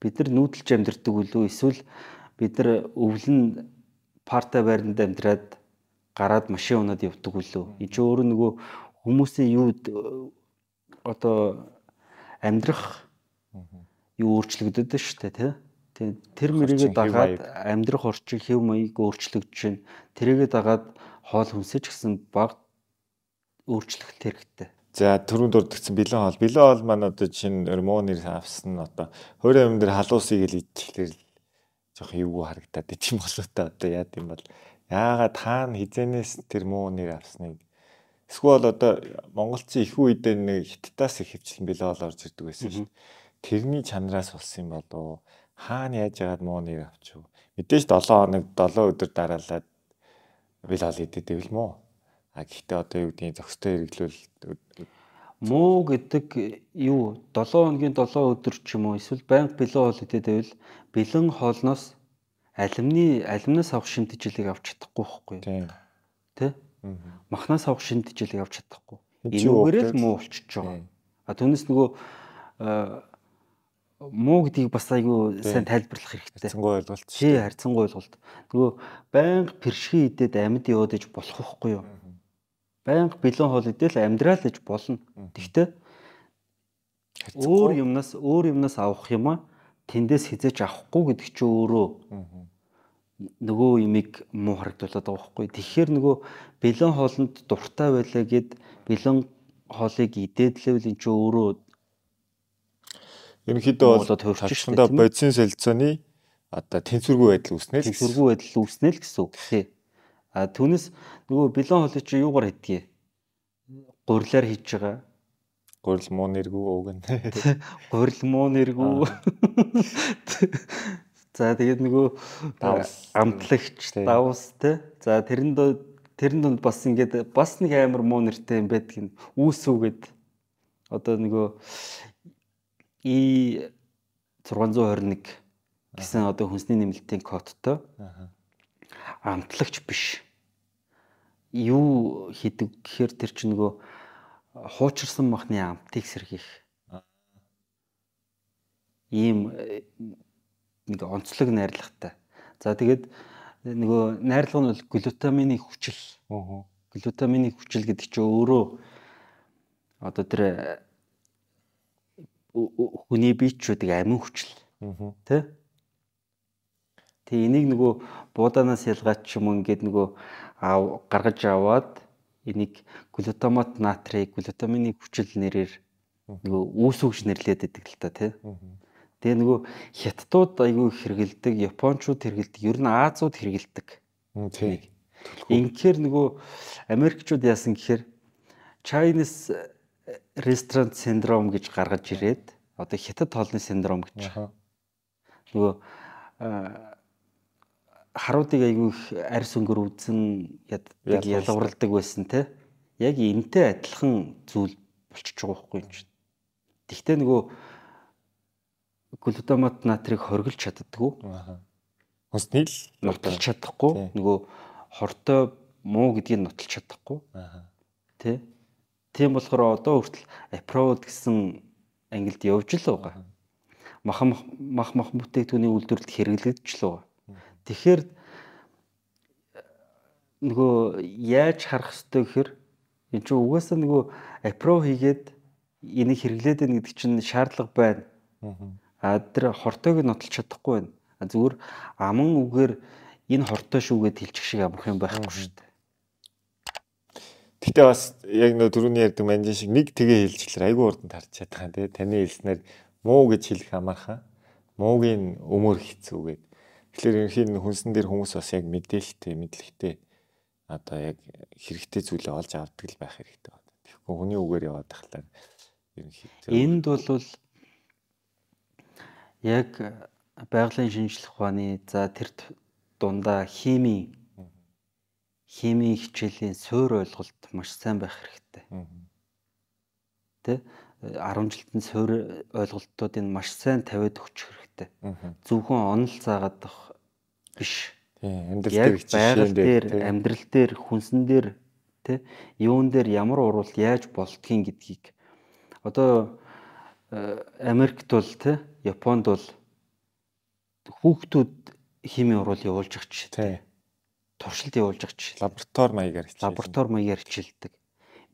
Бид нар нүүдэлж амьдэрдэг үлээ. Эсвэл бид нар өвлөн парта байранд амьдраад гараад машин унаад явдаг үлээ. Энэ ч өөрөө нөгөө хүмүүсийн юу одоо амьдрах юу өөрчлөгдөд шүү дээ тий. Тэр мөрийгээ дагаад амьдрах орчин хэв маяг өөрчлөгдөж байна. Тэрийгээ дагаад хоол хүнсэж гэсэн баг өөрчлөлт хэрэгтэй. За түрүүнд дурдгдсан бэлэн хоол. Бэлэн хоол маань одоо чинь гормоныг авсан одоо хөрөө юм дээр халуусыг л идэхлээр жоох эвгүй харагдаад идэм болоо та одоо яа гэм бол яагаад таана хизэнээс тэр мууныг авсныг эсвэл одоо монголчууд их үедээ нэг хиттаас их хөвчлэн бэлэн хоол орж ирдэг байсан шүү дээ. Тэрний чанараас болсон юм болоо хаана яаж яагаад мууныг авчих вэ? Мэдээж 7 хоног 7 өдөр дараалаад бэлэн хоол идэдэг юм уу? А гэхдээ одоо юу гэдгийг зөкстэй хэрэглүүл муу гэдэг юу 7 хоногийн 7 өдөр ч юм уу эсвэл байнга бэлэн хоол идээд байвал бэлэн хоолноос алимны алимнаас авах шимтгэлийг авч чадахгүй байхгүй юу? Тэ? Махнаас авах шимтгэлийг авч чадахгүй. Энүүгээрээ л муу болчихж байгаа. А түүнээс нөгөө муу гэдгийг бас айгүй сайн тайлбарлах хэрэгтэй. Харьцангуй ойлголт. Тий, харьцангуй ойлголт. Нөгөө байнга пэршги идээд амьд яваад иж болох байхгүй юу? Байнга бэлэн хоол идэл амьдрал гэж болно. Тэгтээ өөр юмнаас өөр юмнаас авах юм а тэндээс хизээч авахгүй гэдэг чи өөрөө нөгөө имийг муу харагдуулаад байгаа байхгүй. Тэгэхээр нөгөө бэлэн хоолнд дуртай байлаа гэд бэлэн хоолыг идээд лэвэл эн чи өөрөө ерөнхийдөө бол тавчсандаа бодисын солилцооны одоо тэнцвэргүй байдал үүснэ л тэнцвэргүй байдал үүснэ л гэсэн үг. А түүнээс нөгөө бэлэн хоолыг чи юугаар хийдгийг гурилаар хийж байгаа. Гурил муу нэргүй уг нь. Гурил муу нэргүй. За тэгээд нөгөө амтлагч давс те. За тэрэнд тэрэн донд бас ингээд бас нэг амар муу нэртэй юм байдаг нь үүсүүгээд одоо нөгөө и 621 гэсэн одоо хүнсний нэмэлтийн кодтой амтлагч биш. Юу хийдэг гэхээр тэр чинь нөгөө хуучирсан махны амтыг сэргийх. Ийм нэг онцлог найрлагатай. За тэгээд нөгөө найрлага нь бол глутамины хүчил. Глутамины хүчил гэдэг чинь өөрөө одоо тэр хүний биечүүдийг амин хүчил. Тэ? Тэгээ энийг нөгөө бууданаас ялгаад ч юм ингээд нөгөө аав гаргаж аваад энийг глутамат натрийг глутамины хүчил нэрээр нөгөө үүсвэгч нэрлээд байдаг л та тий. Тэгээ нөгөө хятадууд айгүй хэрэгэлдэг, японочууд хэрэгэлдэг, ер нь Азууд хэрэгэлдэг. Тий. Инхээр нөгөө Америкчууд яасан гэхээр Chinese restaurant syndrome гэж гаргаж ирээд одоо хятад хоолны синдром гэж. Нөгөө харуудыг айгүй их арьс өнгөр үзэн ялгарладаг байсан те. Яг энтэй адилхан зүйл болчихж байгаа байхгүй юм чинь. Тэгтээ нөгөө глутамат натрийг хоригдж чаддаггүй. Хүнсний л нотолж чадахгүй. Нөгөө хортой муу гэдгийг нотолж чадахгүй. Тэ. Тийм болохоор одоо хүртэл апровод гэсэн ангилд явж л байгаа. Мах мах мах бүтээгдэхүүний үйлдвэрлэлд хэрэглэгдэж л байгаа. Тэгэхээр нөгөө яаж харах ёстой гэхээр эн чинь угаасаа нөгөө апро хийгээд энийг хэрэглээд байна гэдэг чинь шаардлага байна. А тэр хортойг нотолж чадахгүй байна. Зүгээр аман үгээр энэ хортой шүүгээд хэлчих шиг амрах юм байхгүй шүү дээ. Гэтэ бас яг нөө түрүүний ярьдаг манжин шиг нэг тгээ хэлчихлээр айгүй урд нь тарчаад байгаа тий. Таны хэлснээр муу гэж хэлэх амархан. Муугийн өмөр хэцүү гэдэг. Тэгэхээр ерөнхийн хүнсэн дээр хүмүүс бас яг мэдээлэлтэй, мэдлэгтэй одоо яг хэрэгтэй зүйлээ олж авдаг л байх хэрэгтэй байна. Тэгэхгүй хүний үгээр яваад тахлаар ерөнхийдөө энд бол яг байгалийн шинжилх ухааны за тэр дундаа химийн химийн хичээлийн суур ойлголт маш сайн байх хэрэгтэй. Тэ 10 жилтэн суур ойлголтуудыг маш сайн тавиад өгчих хэрэгтэй. Зөвхөн онол заагаад биш. Амьдрал дээр жишээн дээр амьдрал дээр хүнсэн дээр тэ юун дээр ямар урвал яаж болдгийг гэдгийг одоо э, Америкт бол тэ Японд бол хүүхдүүд химийн урвал явуулж байгаа ч тэ туршилт явуулж жишээ. Лаборатори маягаар хичээлдэг. Лаборатори маягаар хичээлдэг.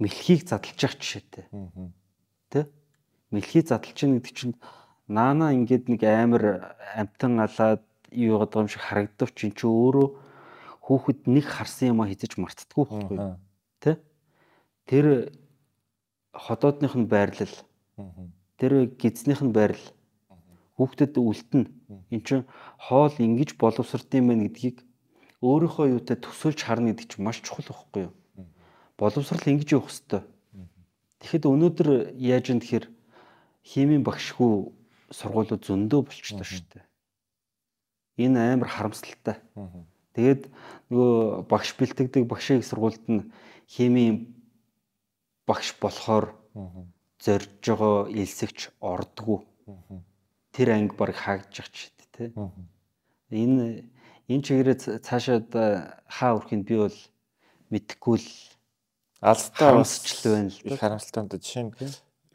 Мэлхийг задлж байгаа жишээтэй. Тэ? Мэлхийг задлж чинь гэдэг чинь наана ингээд нэг амар амтан алаад юу гэдэг юм шиг харагдав чинь чи өөрөө хүүхэд нэг харсан юм а хизэж мартдаггүй байхгүй? Тэ? Тэр ходоодных нь байрлал. Тэр гидснийх нь байрлал. Хүүхдэд үлдэнэ. Эн чинь хоол ингэж боловсрд юм байна гэдгийг өөрийнхөө юутай төсөөлж харна гэдэг чинь маш чухал байхгүй юу? Боловсрал ингэж явах хэвээр. Тэгэхэд өнөөдөр яаж юм тэгэхээр химийн багшгүй сургуулиуд зөндөө болчихлоо шүү дээ. Энэ амар харамсалтай. Тэгээд нөгөө багш бэлтгэдэг багшийн сургуульд нь химийн багш болохоор зорж байгаа элсэгч ордгоо. Тэр анги баг байгаа ч тий. Энэ энэ чигээрээ цаашаа хаа өрхөнд би бол мэдхгүй л алдтаа басчлаа байна л их харамсалтай юм да жишээ нь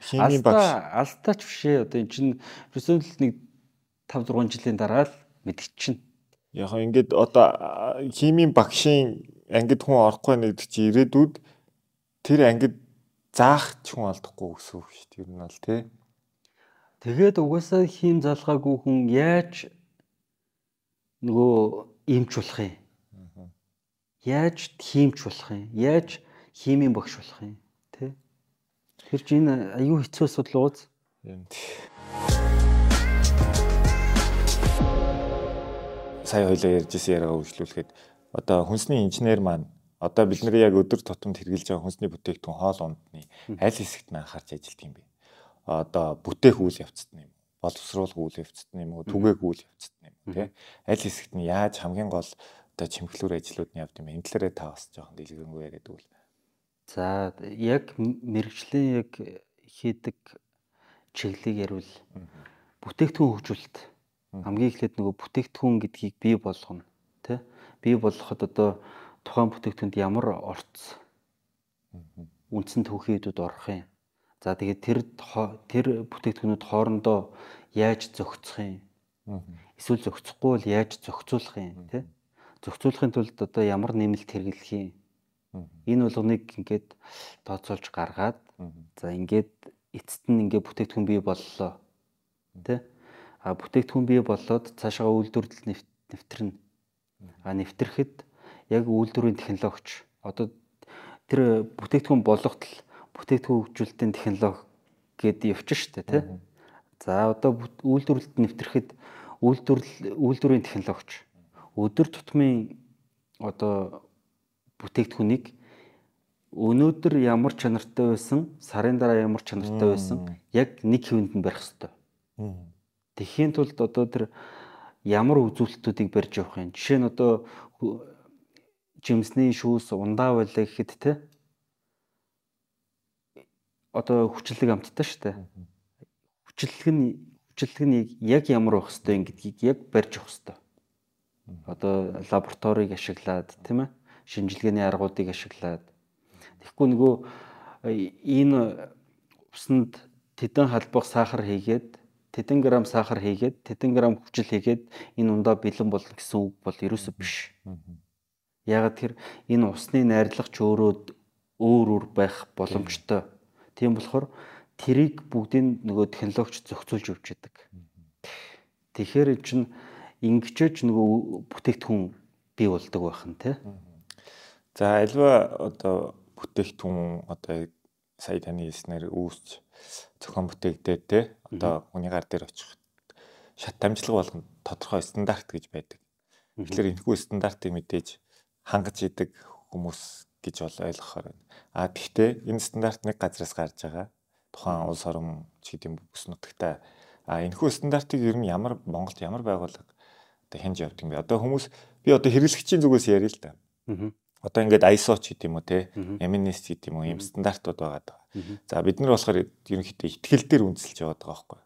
химийн багш алдтаач биш ээ одоо эн чинь ерөөсөө нэг 5 6 жилийн дараа л мэдчихнэ яг ингээд одоо химийн багшийн ангид хүн орохгүй нэгдэг чи ирээдүйд тэр ангид заах ч хүн алдахгүй гэсэн үг шүү дээ ер нь бол тий Тэгээд угаасаа хим залгаагүй хүн яаж нөгөө имч болох юм. Яаж хиймч болох юм? Яаж химийн багш болох юм? Тэ? Тэр чинь аюу хэцүү асуудал ууз. Сая хоёлоо ярьжсэн яриагаа үргэлжлүүлэхэд одоо хүнсний инженер маань одоо бид нар яг өдөр тутамд хэрэгжилж байгаа хүнсний бүтээгдэхүүн хоол ундны аль хэсэгт нь анхаарч ажилладаг юм бэ? Одоо бүтээх үйл явцад нь юм боловсруулах үйл явцад нь юм уу? Түгээх үйл явцад нь юм тий? Аль хэсэгт нь яаж хамгийн гол одоо чимхлүүр ажлууд нь явд юм энэ талаараа та бас жоохон дэлгэрэнгүй яриад үл за яг мэрэгжлийн яг хийдэг чиглэлийг ярил. Бүтээгдэхүүн хөгжүүлэлт. Хамгийн эхлээд нөгөө бүтээгдэхүүн гэдгийг бий болгоно тий бий болгоход одоо тухайн бүтээгдэхүүнд ямар орц үндсэн төвхийдүүд орох юм? За тэгээд тэр тэр бүтээгдэхүүнүүд хоорондоо яаж зохицох юм? Эсвэл зохицохгүй бол яаж зохицуулах юм те? Зохицуулахын тулд одоо ямар нэмэлт хэрэглэх юм? Энэ болгоныг ингээд тооцоолж гаргаад за ингээд эцэст нь ингээд бүтээгдэхүүн бий боллоо. Тэ? А бүтээгдэхүүн бий болоод цаашаа үйлдвэрлэл нэвтрэнэ. А нэвтрэхэд яг үйлдвэрийн технологич одоо тэр бүтээгдэхүүн болгохтол бүтээгдэхүүн хөгжүүлэлтийн технологи гэд явчих штэ тий. За одоо үйлдвэрлэлд нэвтрэхэд үйлдвэрлэл үйлдвэрийн технологич өдөр тутмын одоо бүтээгдэхүүнийг өнөөдөр ямар чанартай байсан, сарын дараа ямар чанартай байсан яг нэг хэвэнд нь барих хэрэгтэй. Тэхийн тулд одоо тэр ямар үзүүлэлтүүдийг барьж явах юм. Жишээ нь одоо жимсний шүүс ундаа байлаа гэхэд те одоо хүчлэг амттай шүү дээ. Хүчлэг нь хүчлэг нь яг ямар байх хэвтэй гэдгийг яг барьж авах хэвтэй. Одоо лабораторийг ашиглаад тийм ээ шинжилгээний аргуудыг ашиглаад тэгэхгүй нөгөө энэ усанд тэдэн халбах сахар хийгээд тэдэн грамм сахар хийгээд тэдэн грамм хүчил хийгээд энэ ундаа бэлэн болно гэсэн үг бол ерөөсөө биш. Ягаад тэр энэ усны найрлага ч өөрөө өөр өөр байх боломжтой. Тийм болохоор тэрийг бүгдийг нөгөө технологич зохицуулж явж байдаг. Тэгэхээр чинь ингэчээч нөгөө бүтээгдэхүүн бий болдог байх нь тий. За альва одоо бүтээгдэхүүн одоо сая таны хэлснээр үүсч зохион бүтээгдээд те одоо хүний гар дээр очих шат дамжлага болгоно тодорхой стандарт гэж байдаг. Тэгэхээр энэхүү стандартыг мэдээж хангаж идэг хүмүүс гэж бол ойлгохоор байна. А гэхдээ энэ стандарт нэг газраас гарч байгаа. Тухайн улс орон ч гэдэм бүс нутагта а энэхүү стандартыг ер нь ямар Монголд ямар байгууллага одоо хянж явдаг юм бэ? Одоо хүмүүс би одоо хэрэглэгчийн зүгээс яриа л да. Аа одоо ингээд ISO ч гэдэг юм уу те Eminist гэдэг юм уу ийм стандартууд байгаа. Даа. За бид нар болохоор ерөнхийдөө ихтгэл дээр үндэслэж яваад байгаа байхгүй.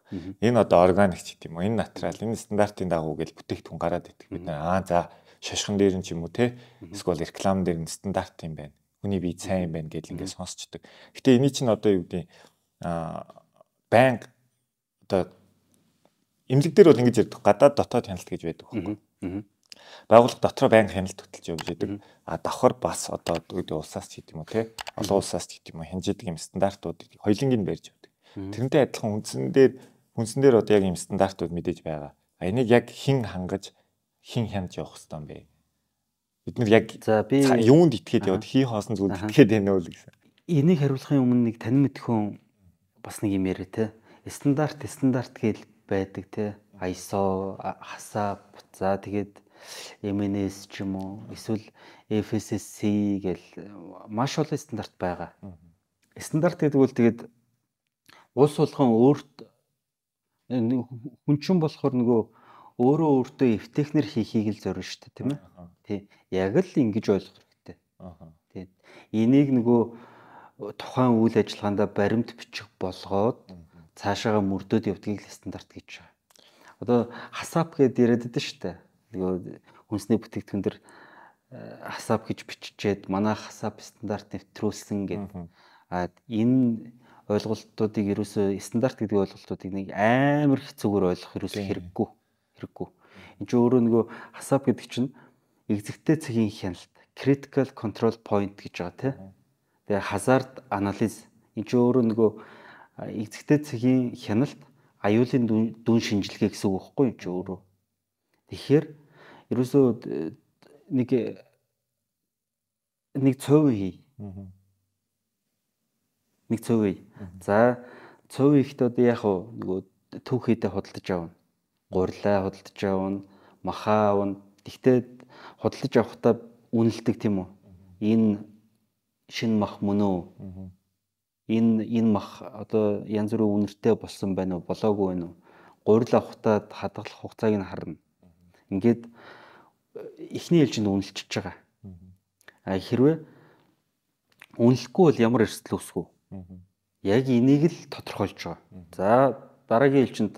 Энэ одоо органик ч гэдэг юм уу энэ натурал энэ стандартын дагуу гэж бүтээгдэхүүн гараад идэх бид нар аа за шашхан дээр нь ч юм уу те? Эсвэл реклам дээр нь стандарт юм байна. Хүний бие сайн юм байна гэдэл ингээд сонсчдөг. Гэтэ эний чинь одоо юу гэдэг аа банк одоо эмнэлэг дээр бол ингэж ярьдаг. Гадаад дотоод хяналт гэж байдаг байхгүй байгууллага дотроо байнга хяналт хөтлж явж идэг. А давхар бас одоо үүдээ улсаас ч гэдэг юм уу те олон улсаас ч гэдэг юм уу хянж идэг юм стандартуудыг хоёлынгийн барьж явдаг. Тэрнтэй адилхан үндсэн дээр үндсэн дээр одоо яг юм стандартууд мэдээж байгаа. А энийг яг хэн хангаж хэн хянаж явах юм бэ? Бид нар яг за би юунд итгээд яваад хий хоосон зүйлд итгээд байна уу гэсэн. Энийг хариулахын өмнө нэг тань мэдхүүн бас нэг юм яриа те. Стандарт стандарт гэж байдаг те. ISO, HACCP за тэгээд MNS ч юм уу эсвэл FSSC гэл маш олон стандарт байгаа. Стандарт гэдэг үл тэгээд улс болгон өөрт хүнчин болохоор нөгөө өөрөө өөртөө эвтэхнэр хийхийг л зорино шүү дээ тийм ээ. Тий. Яг л ингэж ойлгох хэрэгтэй. Тий. Энийг нөгөө тухайн үйл ажиллагаанд баримт бичих болгоод цаашаага мөрдөөд явдгийг стандарт гэж байгаа. Одоо хасап гэдээ яриад байдаг шүү дээ нөгөө хүнсний бүтээгдэхүүн дэр хасап гэж биччихээд манай хасап стандарт нэвтрүүлсэн гэдэг. А энэ ойлголтуудыг ерөөсөө стандарт гэдэг ойлголтуудыг нэг амар хэцүүгээр ойлгох ерөөсөө хэрэггүй. Хэрэггүй. Энд чинь өөрөө нөгөө хасап гэдэг чинь экзектэй цагийн хяналт, critical control point гэж байгаа тийм. Тэгээ hazard analysis энэ чинь өөрөө нөгөө экзектэй цагийн хяналт аюулын дүн шинжилгээ гэсэн үг байхгүй юм чи өөрөө. Тэгэхээр ерөөсөө нэг нэг цөв хий. Нэг цөв хий. За цөв хийхдээ одоо яг нөгөө түүхийдээ худалдаж авна. Гурилаа худалдаж авна, махаа авна. Тэгтээ худалдаж авахдаа үнэлдэг тийм үү? Энэ шин мах мөн үү? Энэ энэ мах одоо янз бүрийн үнэртэй болсон байна уу? Болоогүй байна уу? Гурил авахдаа хадгалах хугацааг нь харна Ингээд эхний ээлжинд үнэлчихэж байгаа. А хэрвээ үнэлэхгүй бол ямар эрсдэл вэ? Яг энийг л тодорхойлж байгаа. За дараагийн ээлжинд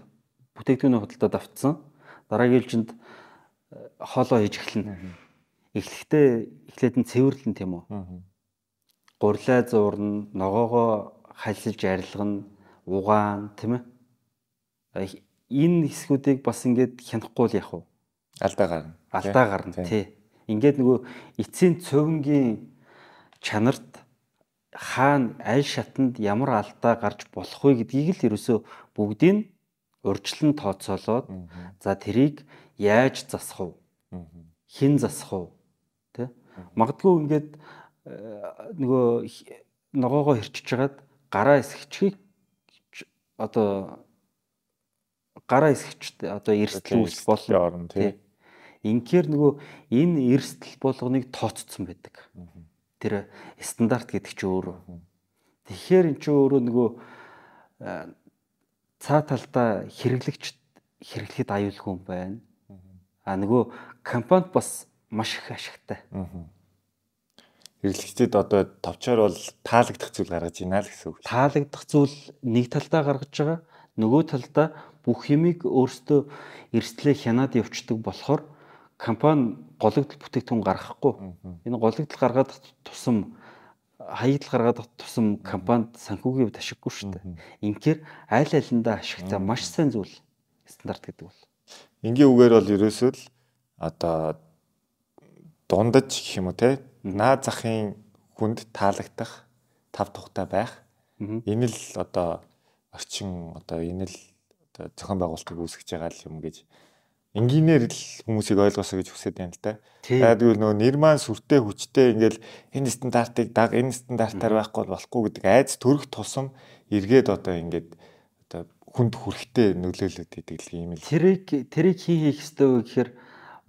бүтээгдэхүүний худалдаад автсан. Дараагийн ээлжинд э, хоолоо хийж эхэлнэ. Эхлэхдээ эхлээд нь цэвэрлэн тийм үү? Гурлаа зуурна, ногоогоо хальсилж арилгана, угаан тийм ээ? Энэ хэсгүүдийг бас ингээд хянахгүй л яах вэ? Алдаа гарна. Алдаа гарна тий. Ингээд нөгөө эцсийн цөвнгийн чанарт хаана аль шатанд ямар алдаа гарч болох вэ гэдгийг л ерөөсөө бүгдийг урьдчилан тооцоолоод за тэрийг яаж засах вэ? Хэн засах вэ? Тэ? Магадгүй ингээд э, нөгөө ногоогоо хэрчиж хагаад гараа эсгчихийг одоо гараа эсгэж одоо эрсдэл үүсэх болно тий. Инхээр нөгөө энэ эрсдэл болгоныг тооцсон байдаг. Тэр стандарт гэдэг чинь өөрөө. Тэгэхээр эн чинь өөрөө нөгөө цаа талдаа хэрэглэгч хэрэглэхэд аюулгүй юм байна. А нөгөө компанид бас маш их ашигтай. Хэрэглэгчдэд одоо товчоор бол таалагдах зүйл гаргаж ийна л гэсэн үг. Таалагдах зүйл нэг талдаа гаргаж байгаа. Нөгөө талдаа бүх юмыг өөртөө эрсдлээ хянаад явцдаг болохоор компани гологдол бүтээгдэхүүн гаргахгүй. Энэ гологдол гаргаад тусам хаягдл гаргаад тусам компанид санхүүгийн хувьд ашиггүй шүү дээ. Инхээр аль алиндаа ашигтай маш сайн зүйл стандарт гэдэг бол. Ингийн үгээр бол ерөөсөө л одоо дундаж гэх юм уу те наа захын хүнд таалагдах тав тухтай байх. Энэ л одоо орчин одоо энэ л одоо зохион байгуулалтыг үүсгэж байгаа юм гэж энгийнээр л хүмүүсийг ойлгосоо гэж хүсэж байна л да. Тэгээд юу нөгөө нэр маань сүртэй хүчтэй ингээл энэ стандартыг даг энэ стандартаар байхгүй болохгүй гэдэг айц төрөх тусам эргээд одоо ингээд одоо хүнд хүрэхтэй нөлөөлөд идэг л юм л. Тэрийг тэрийг хий хийх ёстой гэхээр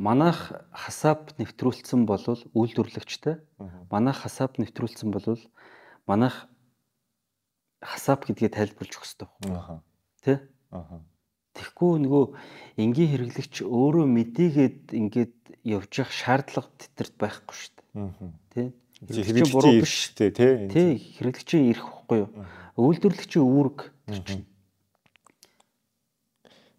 манайх хасаап нэвтрүүлсэн бол үйлдвэрлэгчтэй манайх хасаап нэвтрүүлсэн бол манайх хасаап гэдгээ тайлбарлаж өгөх ёстой. Аа. Тэ? Аа. Тэгэхгүй нөгөө энгийн хэрэглэгч өөрөө мэдээгээд ингээд явж явах шаардлага тэтгэрд байхгүй шүү дээ. Тэ? Хэрэглэгчийн буруу биш тий, тий. Тий, хэрэглэгчийн ирэх байхгүй юу? Үйлдвэрлэгчийн үүрэг чинь.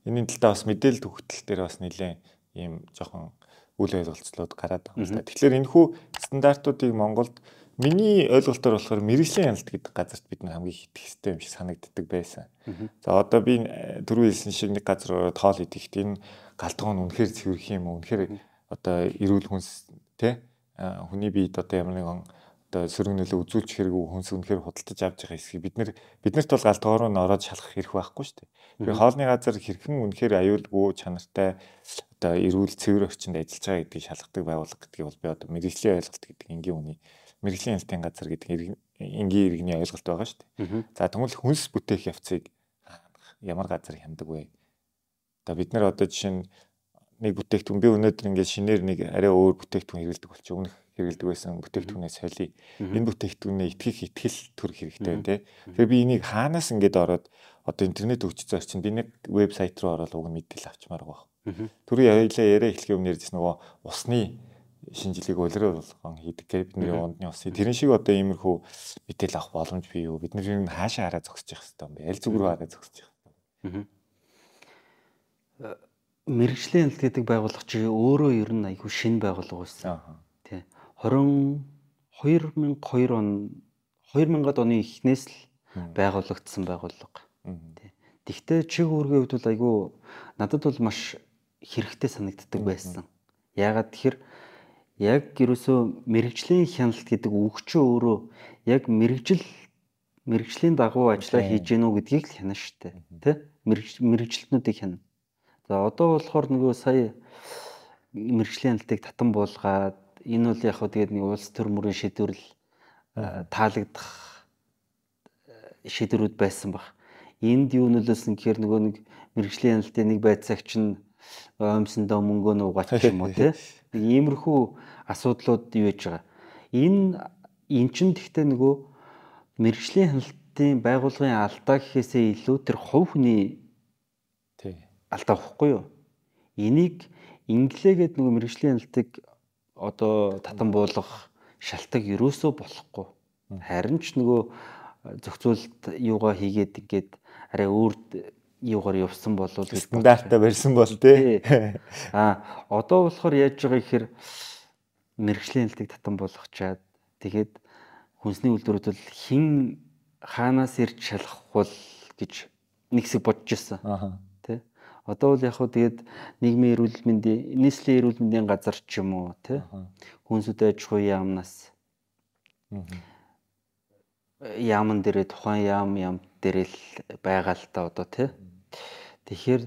Энийн талдаа бас мэдээлэл төгтөл дээр бас нэлээд ийм жоохон үйл ойлголцлууд гараад байгаа юм байна. Тэгэхээр энэ хүү стандартуудыг Монголд Миний ойлголтоор болохоор мэрэгжлийн яналт гэдэг газарт бид нар хамгийн их итгэх хэрэгтэй юм шиг санагддаг байсан. За одоо би э, түрүү хэлсэн шиг нэг газар тоол идэхт энэ галтгоо нь үнэхээр цэвэрх юм уу? Үнэхээр одоо эрүүл хүнс тэ хүний биед одоо ямар нэгэн одоо сөрөг нөлөө үзүүлж хэрэггүй хүнс үнэхээр худалдаж авч байгаа хэсгийг бид нар биднэрт бол галтгоо руу ороод шалах хэрэг байхгүй шүү дээ. Тэгэхээр хоолны газар хэрхэн үнэхээр аюулгүй чанартай одоо эрүүл цэвэр орчинд ажиллаж байгаа гэдгийг шалгадаг байгууллага гэдгийг бол би одоо мэрэгжлийн ойлголт гэдэг энгийн үний мэрэгжлийн ялтын газар гэдэг энгийн иргэний ойлголт байгаа шүү дээ. За тэгвэл хүнс бүтээх явцыг ямар газар хяндаг вэ? Одоо бид нар одоо жишээ нь нэг бүтээгдэхүүн би өнөөдөр ингээд шинээр нэг арай өөр бүтээгдэхүүн хэрэглэдэг болчих өмнөх хэрэглэдэг байсан бүтээгдэхүүнээ солиё. Энэ бүтээгдэхүүнээ итгэх итгэл төрөх хэрэгтэй те. Тэгэхээр би энийг хаанаас ингээд ороод одоо интернет өгч зорчин би нэг вебсайт руу ороод уг мэдээлэл авчмаар байгаа. Түрүү яриа яриа эхлэхийн өмнө ярьжсэн нөгөө усны шинжилгээг улирал болгон хийдэг гэж бидний ундны усыг тэрэн шиг одоо иймэрхүү мэдээл авах боломж бий юу? Бид нар энэ хаашаа хараа зогсож явах хэрэгтэй юм бэ? Аль зүг рүү хараа зогсож явах хэрэгтэй мэрэгжлийн хяналт гэдэг байгууллага чи өөрөө ер нь айгүй шинэ байгууллага байсан тий 20 2002 он 2000-ад оны эхнээс л байгуулагдсан байгууллага. Тий Тэгтээ чиг үүргийн хувьд бол айгүй надад бол маш хэрэгтэй санагддаг байсан. Яагаад тэгэхээр яг ерөөсөө мэрэгжлийн хяналт гэдэг үг чинь өөрөө яг мэрэгжил мэрэгжлийн дагуу ажиллаа хийж гэнэ үү гэдгийг л хянаа штэ тий мэрэгжилтнүүдийг хянаа. За одоо болохоор нөгөө сая мэрэгжлийн хяналтыг татан буулгаад энэ бол яг хөө тэгээд нэг улс төр мөрийн шийдвэрл таалагдах шийдвэрүүд байсан баг. Энд юу нөлөөсөн гэхээр нөгөө нэг мэрэгжлийн хяналтын нэг байцаагч нь оймсондоо мөнгөө нуугач юм уу тий Нэг иймэрхүү асуудлууд юу яж байгаа. Энэ эн чинь тэгтээ нөгөө мэрэгжлийн хяналтын байгуулгын алдаа гэхээсээ илүү тэр хувь хүний тий алдаа واخгүй юу? Энийг инглээгээд нөгөө мэрэгжлийн хяналтыг одоо татан буулгах шалтгаан юусоо болохгүй. Харин ч нөгөө зохицуулт юугаа хийгээд ингээд арай өөр юугаар явсан болов стандартаа барьсан бол тий. А одоо болохоор яаж байгаа гэхээр мэрэгжлийн хэлтийг татан болгочаад тэгээд хүнсний үйлдвэрүүд бол хин хаанаас ирж шалгах бол гэж нэг хэсэг бодож ирсэн. Аа. Тэ. Одоо бол яг хөө тэгээд нийгмийн эрүүл мэндийн нийслэлийн эрүүл мэндийн газар ч юм уу тэ. Хүнсүүд аж ахуй яамнаас яамн дээрээ тухайн яам яам дээрээ л байгаа л та одоо тий. Тэгэхээр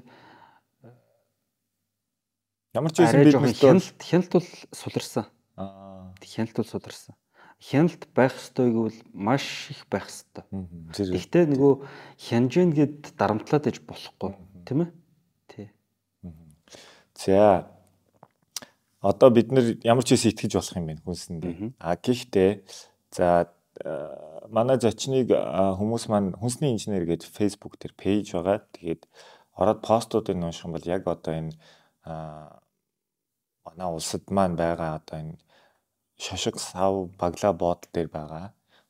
ямар ч байсан бид хяналт хяналт бол суларсан. Аа. Хяналт бол суларсан. Хяналт байх ёстойг бол маш их байх ёстой. Гэхдээ нөгөө хянжэн гэд дарамтлаад иж болохгүй тийм ээ? Тий. За одоо бид нэр ямар ч үс итгэж болох юм бэ хүнсэндээ. А гэхдээ за манай зочныг хүмүүс маань хүнсний инженер гэж Facebook дээр пэйж байгаа. Тэгээд ороод постуудыг унших юм бол яг одоо энэ манай улсад маань байгаа одоо энэ шошиг сав баглаа буудал дээр байгаа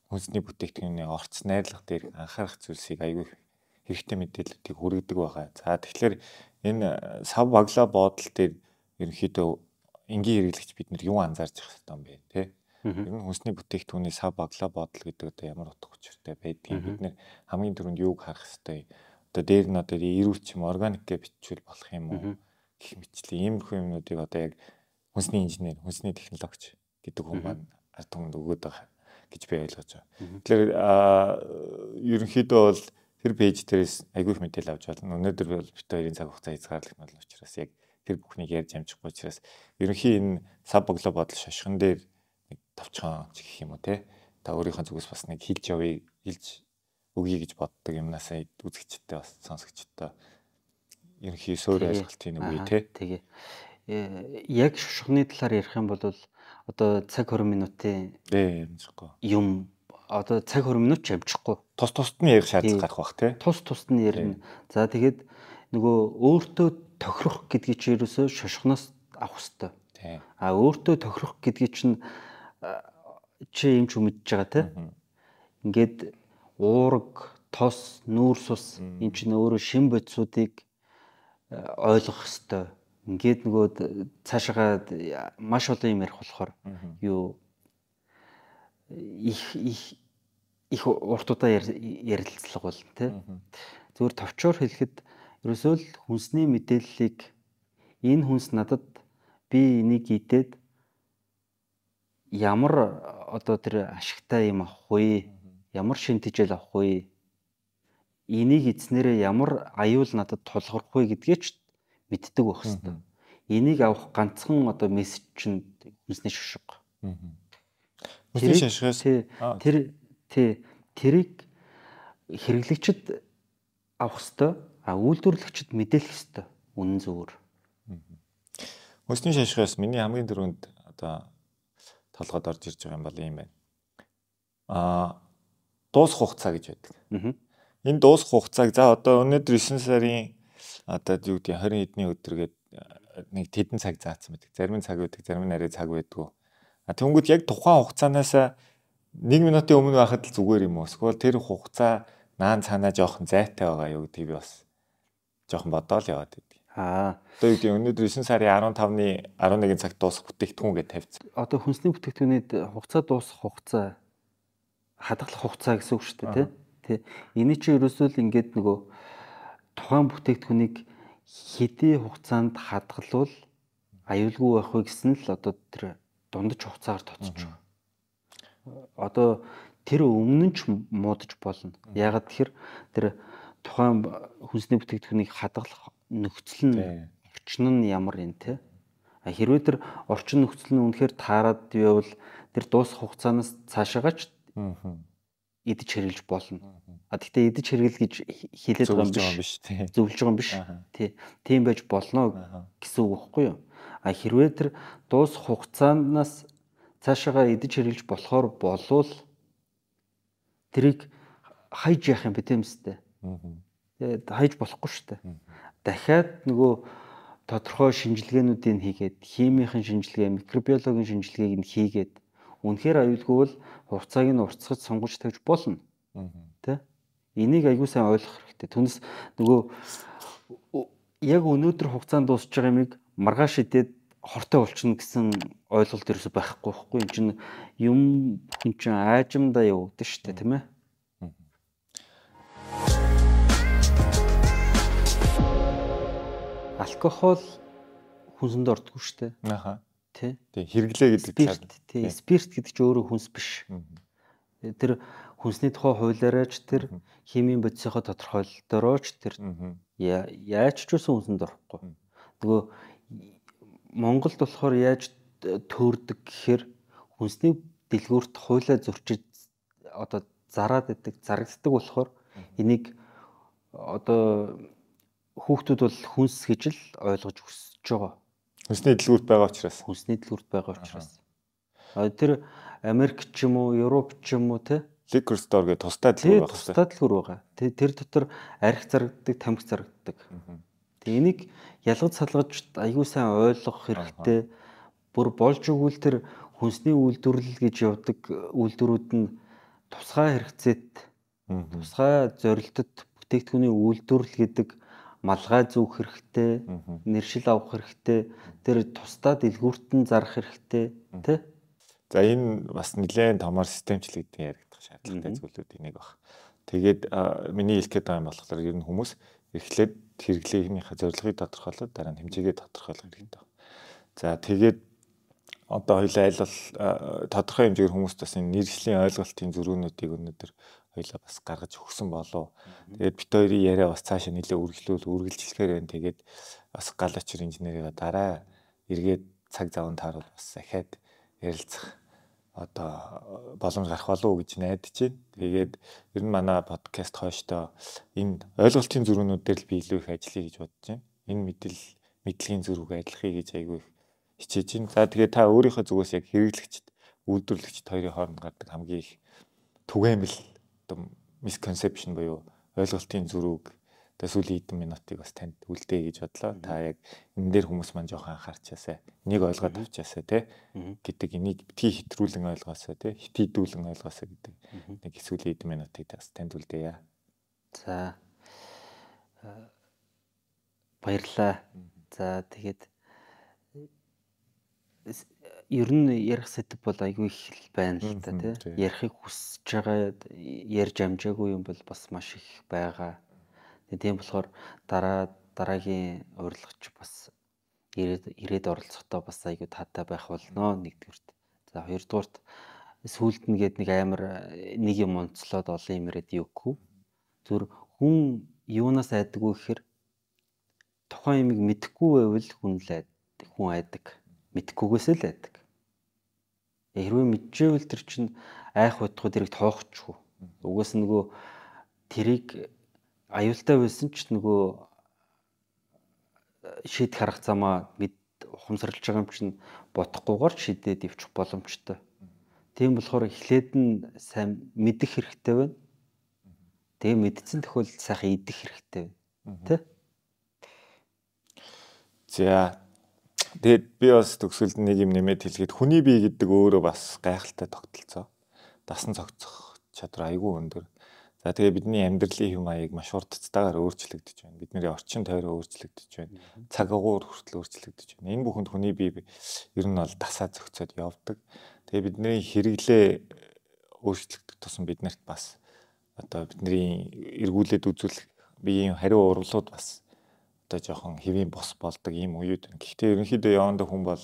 хүнсний бүтээгдэхүүний орц найрлага дээр анхаарах зүйлсийг аягүй хэрэгтэй мэдээллүүдийг хүргэдэг байгаа. За тэгэхээр энэ сав баглаа буудал дээр ерөнхийдөө энгийн хэрэглэгч бид нар юу анзаарч явах хэрэгтэй юм бэ те? Ер нь хүнсний бүтээгдэхүүний сав баглаа буудал гэдэг одоо ямар утга учиртай байдгийг бид нэр хамгийн түрүүнд юуг харах хэрэгтэй одоо дээр нь одоо эрүүч юм органик гэж бичвэл болох юм уу? Гэх мэтлээ. Иймэрхүү юмнуудыг одоо яг хүнсний инженер хүнсний технологич гэдэг хүн маань ард түмэнд өгөөд байгаа гэж би ойлгож байгаа. Тэгэхээр ерөнхийдөө бол тэр пэйж дээрээс айгүй их мэдээлэл авч байна. Өнөөдөр бол бит хоёрын цаг хугацаа хязгаарлагдмал учраас яг тэр бүхнийг ярьж амжихгүй учраас ерөнхийн энэ сав богло бодол шошгон дээр товчхон ч гэх юм уу те? Та өөрийнхөө зүгээс бас нэг хилж явъя хилж өгье гэж боддог юмнасаа үзэгчтэй бас сонсогчтой. Ерөнхий суур ойлголтын нэг үе те? тэгээ яг шошгоны талаар ярих юм бол одоо цаг 20 минутын юм одоо цаг 20 минут ч амжихгүй тус тусд нь ярих шаардлага гарах бах те? Тус тусд нь ярина за тэгээд нөгөө өөртөө тохирох гэдгийг чи ерөөсөө шошгоноос авах хэрэгтэй. А өөртөө тохирох гэдгийг чинь чи юм ч мэдж байгаа те. Ингээд уураг, тос, нүүрс ус эн чинь өөрөө шин бодисуудыг ойлгох хэрэгтэй. Ингээд нөгөө цаашаа маш олон юм ярих болохоор юу их их их уртуудаа ярилцлага болно те. Зүгээр товчоор хэлэхэд ерөөсөө л хүнсний мэдээллийг энэ хүнс надад би энийг идээд ямар одоо тэр ашигтай юм авах вэ? Ямар шинтижэл авах вэ? Энийг эзнэрээ ямар аюул надад тулгарх вэ гэдгээ ч мэддэг байх хэвээр. Энийг авах ганцхан одоо мессеж чинь хүнсний шошго. Хүнсний шошгоос тэр тэр тэрийг хэрэглэгчд авах хэвээр А үйлдвэрлэгчд мэдээлэх ёстой. Үнэн зөвөр. Хүнсний шашгаас миний хамгийн түрүүнд одоо толгойд орж ирж байгаа юм бол ийм байна. Аа дуусах хугацаа гэж байдаг. Энэ дуусах хугацааг за одоо өнөөдөр 9 сарын одоо юу гэдэг 20 эдний өдөр гээд нэг тэдэн цаг заасан байдаг. Зарим нь цаг байдаг, зарим нь арай цаг байдгүй. А тэнгүүд яг тухайн хугацаанаас 1 минутын өмнө байхад л зүгээр юм уу? Эсвэл тэр хугацаа наан цаанаа жоохон зайтай байгаа юу гэдгийг би бас жоохон бодоол яваад байдаг. Аа. Одоо юу гэдэг өнөөдөр 9 сарын 15-ны 11 цагт дуусах бүтээгдэхүүн гэж тавьсан. Одоо хүнсний бүтээгдэхүүний хугацаа дуусах хугацаа хадгалах хугацаа гэсэн үг шүү дээ тий. Тий. Эний чинь ерөөсөө л ингээд нөгөө тухайн бүтээгдэхүүнийг хэдий хугацаанд хадгалвал аюулгүй байх вэ гэсэн л одоо тэр дундаж хугацаагаар тооцож байгаа. Одоо тэр өмнө нь ч муудаж болно. Ягаад тэгэхээр тэр тухайн хүнсний бүтээгдэхүүнийг хадгалах нөхцөл нь орчин нь ямар юм те хэрвээ тэр орчин нөхцөл нь үнэхээр таарад байвал тэр дуусах хугацаанаас цаашаагач идэж хэрглэж болно. А гэхдээ идэж хэргэл гэж хэлээд байгаа юм биш. Зөвлөж байгаа юм биш. Тий. Тийм байж болно гэсэн үг байхгүй юу? А хэрвээ тэр дуусах хугацаанаас цаашаагаа идэж хэрглэж болохоор болвол тэрийг хайж яах юм бэ тийм үстэй. Тэгээд хайж болохгүй шүү дээ. Дахиад нөгөө тодорхой шинжилгээнүүдийг хийгээд химийн шинжилгээ, микробиологийн шинжилгээг нь хийгээд үнэхээр аюулгүй бол хугацааг нь уртсгаж сонгож тавьж болно. Тэ? Энийг аягүй сайн ойлгох хэрэгтэй. Түнс нөгөө яг өнөөдөр хугацаанд дуусч байгаа юмыг маргааш идээд хортой болчихно гэсэн ойлголт ерөөсөй байхгүй байхгүй. Энд чинь юм бүхэн чинь аажимдаа явагдаж штэ тийм ээ. Алкогол хүнсэнд ордгоо штэ. Аха. Тэ. Тэг хэрэглээ гэдэг спирт. Тэ. Спирт гэдэг чинь өөрөө хүнс биш. Тэр хүнсний тухай хуулиараа ч тэр химийн бодисынхоо тодорхойлолтоороо ч тэр яаж ч үсэн хүнсэнд орохгүй. Нөгөө Монголд болохоор яаж төөрдөг гэхээр хүнсний дэлгүүрт хуулиа зөрчиж одоо зараад идэг, зарагддаг болохоор энийг одоо хүүхдүүд бол хүнс гэж л ойлгож өсөж байгаа. Хүнсний дэлгүүрт байгаа учраас. Хүнсний дэлгүүрт байгаа учраас. А тэр Америк ч юм уу, Европ ч юм уу те liquor store гэх тустай дэлгүүр байгаа. Тустай дэлгүүр байгаа. Тэр дотор арх зарагддаг, тамхи зарагддаг. Тэгээ энийг ялгаж салгаж аягүй сайн ойлгох хэрэгтэй. Бүр болж өгвөл тэр хүнсний үйлдвэрлэл гэж явдаг үйлдвэрүүд нь тусгай хэрэгцээт тусгай зорилтод бүтээгдэхүүний үйлдвэрлэл гэдэг малгай зүүх хэрэгтэй, нэршил авах хэрэгтэй, тэр тусдаа дэлгүүртэн зарах хэрэгтэй, тий? За энэ бас нэлээд томор системчлэгдэн яригдах шаардлагатай зүйлүүдийн нэг баг. Тэгээд миний хэлэх гэдэг юм болохоор ер нь хүмүүс эхлээд хэрэглээгийнхээ зорилгыг тодорхойлоод дараа нь хэмжээгээ тодорхойлох хэрэгтэй. За тэгээд одоо хоёлаа аль бол тодорхой хэмжээгээр хүмүүст бас энэ нэршлийн ойлголтын зөрүүнүүдийг өнөөдөр хоёлаа бас гаргаж өгсөн болов. Тэгээд бит хоёрын яриа бас цаашаа нэлээ үргэлжлүүл үргэлжлэхээр байна. Тэгээд бас гал очир инженерийг дараа эргээд цаг заван тааруул бас ахаад ярилцах одоо боломж гарах болов уу гэж найдаж байна. Тэгээд ер нь манай подкаст хойштоо энэ ойлголтын зүрхнүүд дээр л би илүү их ажиллая гэж бодож байна. Энэ мэдл мэдлэгийн зүрхийг ажиллахыг гэж айгүй хичээж байна. За тэгээд та өөрийнхөө зүгээс яг хэрэглэгчд, үйлдвэрлэгчд хоёрын хооронд гардаг хамгийн их түгээмэл одоо misconception буюу ойлголтын зүрхийг Тэгээ сүүлийн хэдэн минутыг бас танд үлдээ гэж бодлоо. Та яг энэ дээр хүмүүс маань жоохон анхаарчаасаа нэг ойлгоод авчаасаа тий гэдэг энийг битгий хэтрүүлэн ойлгоосоо тий хитийдүүлэн ойлгоосоо гэдэг нэг сүүлийн хэдэн минутыг бас танд үлдээе. За баярлаа. За тэгээд ер нь ярих сэдв бол айгүй их байна л та тий ярихыг хүсэж байгаа ярьж амжаагүй юм бол бас маш их байгаа Тийм болохоор дараа дараагийн урилгач бас ирээд ирээд оролцохдоо бас айгүй таатай байх болно нэгдүгürt. За хоёрдугаарт сүүлд нь гээд нэг амар нэг юм онцлоод олон юм ирээд юугүй. Зүр хүн юунаас айдаггүй гэхээр тухайн юмыг мэдэхгүй байвал хүн л айдаг. Хүн айдаг. Мэдхгүйгээс л айдаг. Хэрвээ мэдчихвэл тэр чинь айх бодхоо тэрийг тоохчихгүй. Угаас нөгөө тэрийг аюултай байсан ч нөгөө э, шийдэх арга замаа мэд ухамсарлаж байгаа юм чинь бодохгүйгээр шийдээд ивчих боломжтой. Тийм болохоор эхлээд нь сайн мэдэх хэрэгтэй байна. Тэгээ мэдсэн тохиолдолд сайхан идэх хэрэгтэй байна. Тэ? За тэгээд би бас төгсөлд нэг юм нэмээд хэлгээд хүний бие гэдэг өөрөө бас гайхалтай тогтолцоо. Дасан цогцох чадвар айгүй өндөр. За тэгээ бидний амьдралын хэм маяг маш уртцтайгаар өөрчлөгдөж байна. Бидний орчин тойроо өөрчлөгдөж байна. Цаг агуур хүртэл өөрчлөгдөж байна. Энэ бүхэнд хүний бие ер нь бол дасаа зөгцөөд явдаг. Тэгээ бидний хэрэглээ өөрчлөгдөх тусам биднэрт бас одоо бидний эргүүлээд үзүүлэх биеийн хариу урвалууд бас одоо жоохон хэвийн бос болдог ийм уууд байна. Гэхдээ ерөнхийдөө яванда хүн бол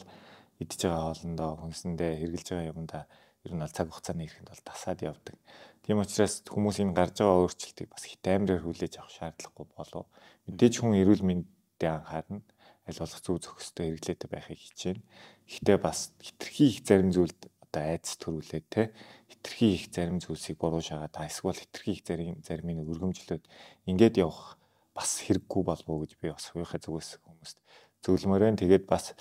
идж байгаа хоолндоо хүнсэндээ хэрглэж байгаа юмдаа ер нь бол цаг хугацааны ихэнд бол дасаад явдаг. Тийм учраас хүмүүс энэ гарч байгаа өөрчлөлтийг бас хит амраар хүлээж авах шаардлагагүй болов. Мэдээж хүн эрүүл мэндэд анхаарна. Аль болох зөв зохистой хэрэглээтэй байхыг хичээнэ. Гэхдээ бас хитрхи их зарим зүйлд одоо айдас төрүүлээд те хитрхи их зарим зүйлсийг буруу шагаад эсвэл хитрхи их зарим заримыг өргөмжлөөд ингээд явах бас хэрэггүй болов уу гэж би бас хувийнхаа зүгээс хүмүүст зөвлөмөр байна. Тэгээд бас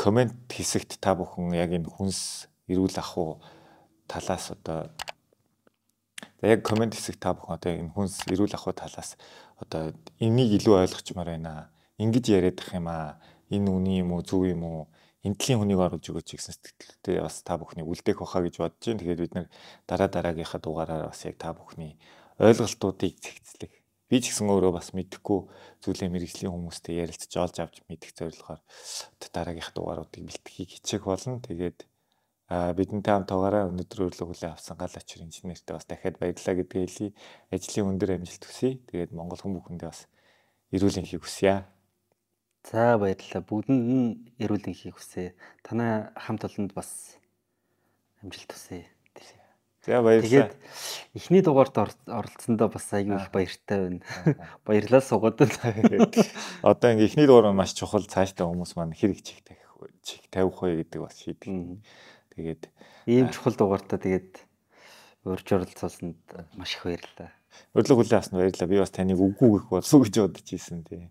комент хэсэгт та бүхэн яг энэ хүнс эрүүл ах уу талаас одоо яг комент хэсэг та бүхэн одоо энэ хүнс эрүүл ахуй талаас одоо энийг илүү ойлгочмоор байна. Ингэж яриад ах юм аа. Энэ үний юм уу, зөв юм уу? Энтлийн хүнийг оруулж өгөөч гэсэн сэтгэлтэй бас та бүхний үлдээх баха гэж бодож байна. Тэгээд бид нэр дараа дараагийнхаа дугаараар бас яг та бүхний ойлголтуудыг цэгцлэх. Би ч гэсэн өөрөө бас мэдэхгүй зүйлээ мэрэгжлийн хүмүүстэй ярилцж олж авч мэдэх зорилгоор дараагийнхаа дугааруудыг бэлтгэхийг хичээх болно. Тэгээд бидэнтэй хамт байгаараа өнөөдөр өглөө хүлээн авсан гал очир инженертэй бас дахиад баярлалаа гэдгээ хэлье. Ажлын өндөр амжилт хүсье. Тэгээд Монгол хүн бүхэндээ бас эрүүл энхийг хүсье. За баярлалаа. Бүгдэнд нь эрүүл энхийг хүсье. Танай хамт олонд бас амжилт хүсье. За баярлалаа. Тэгээд эхний дугаарт оролцсондоо бас аягүй их баяртай байна. Баярлалаа сугад. Одоо ингээ эхний дугаар маш чухал цаашдаа хүмүүс маань хэрэг чих тавих чих тавих вэ гэдэг бас шийдэл. Тэгээд ийм чухал дугаартаа тэгээд урьж оролцуулсанд маш их баярлалаа. Өглөө хүлээн авсанд баярлалаа. Би бас таныг үгүй гэх уу гэж бодож ирсэн тий.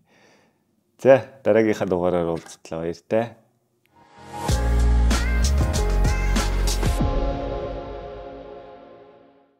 За дараагийнхаа дугаараар уулзтлаа баяр таа.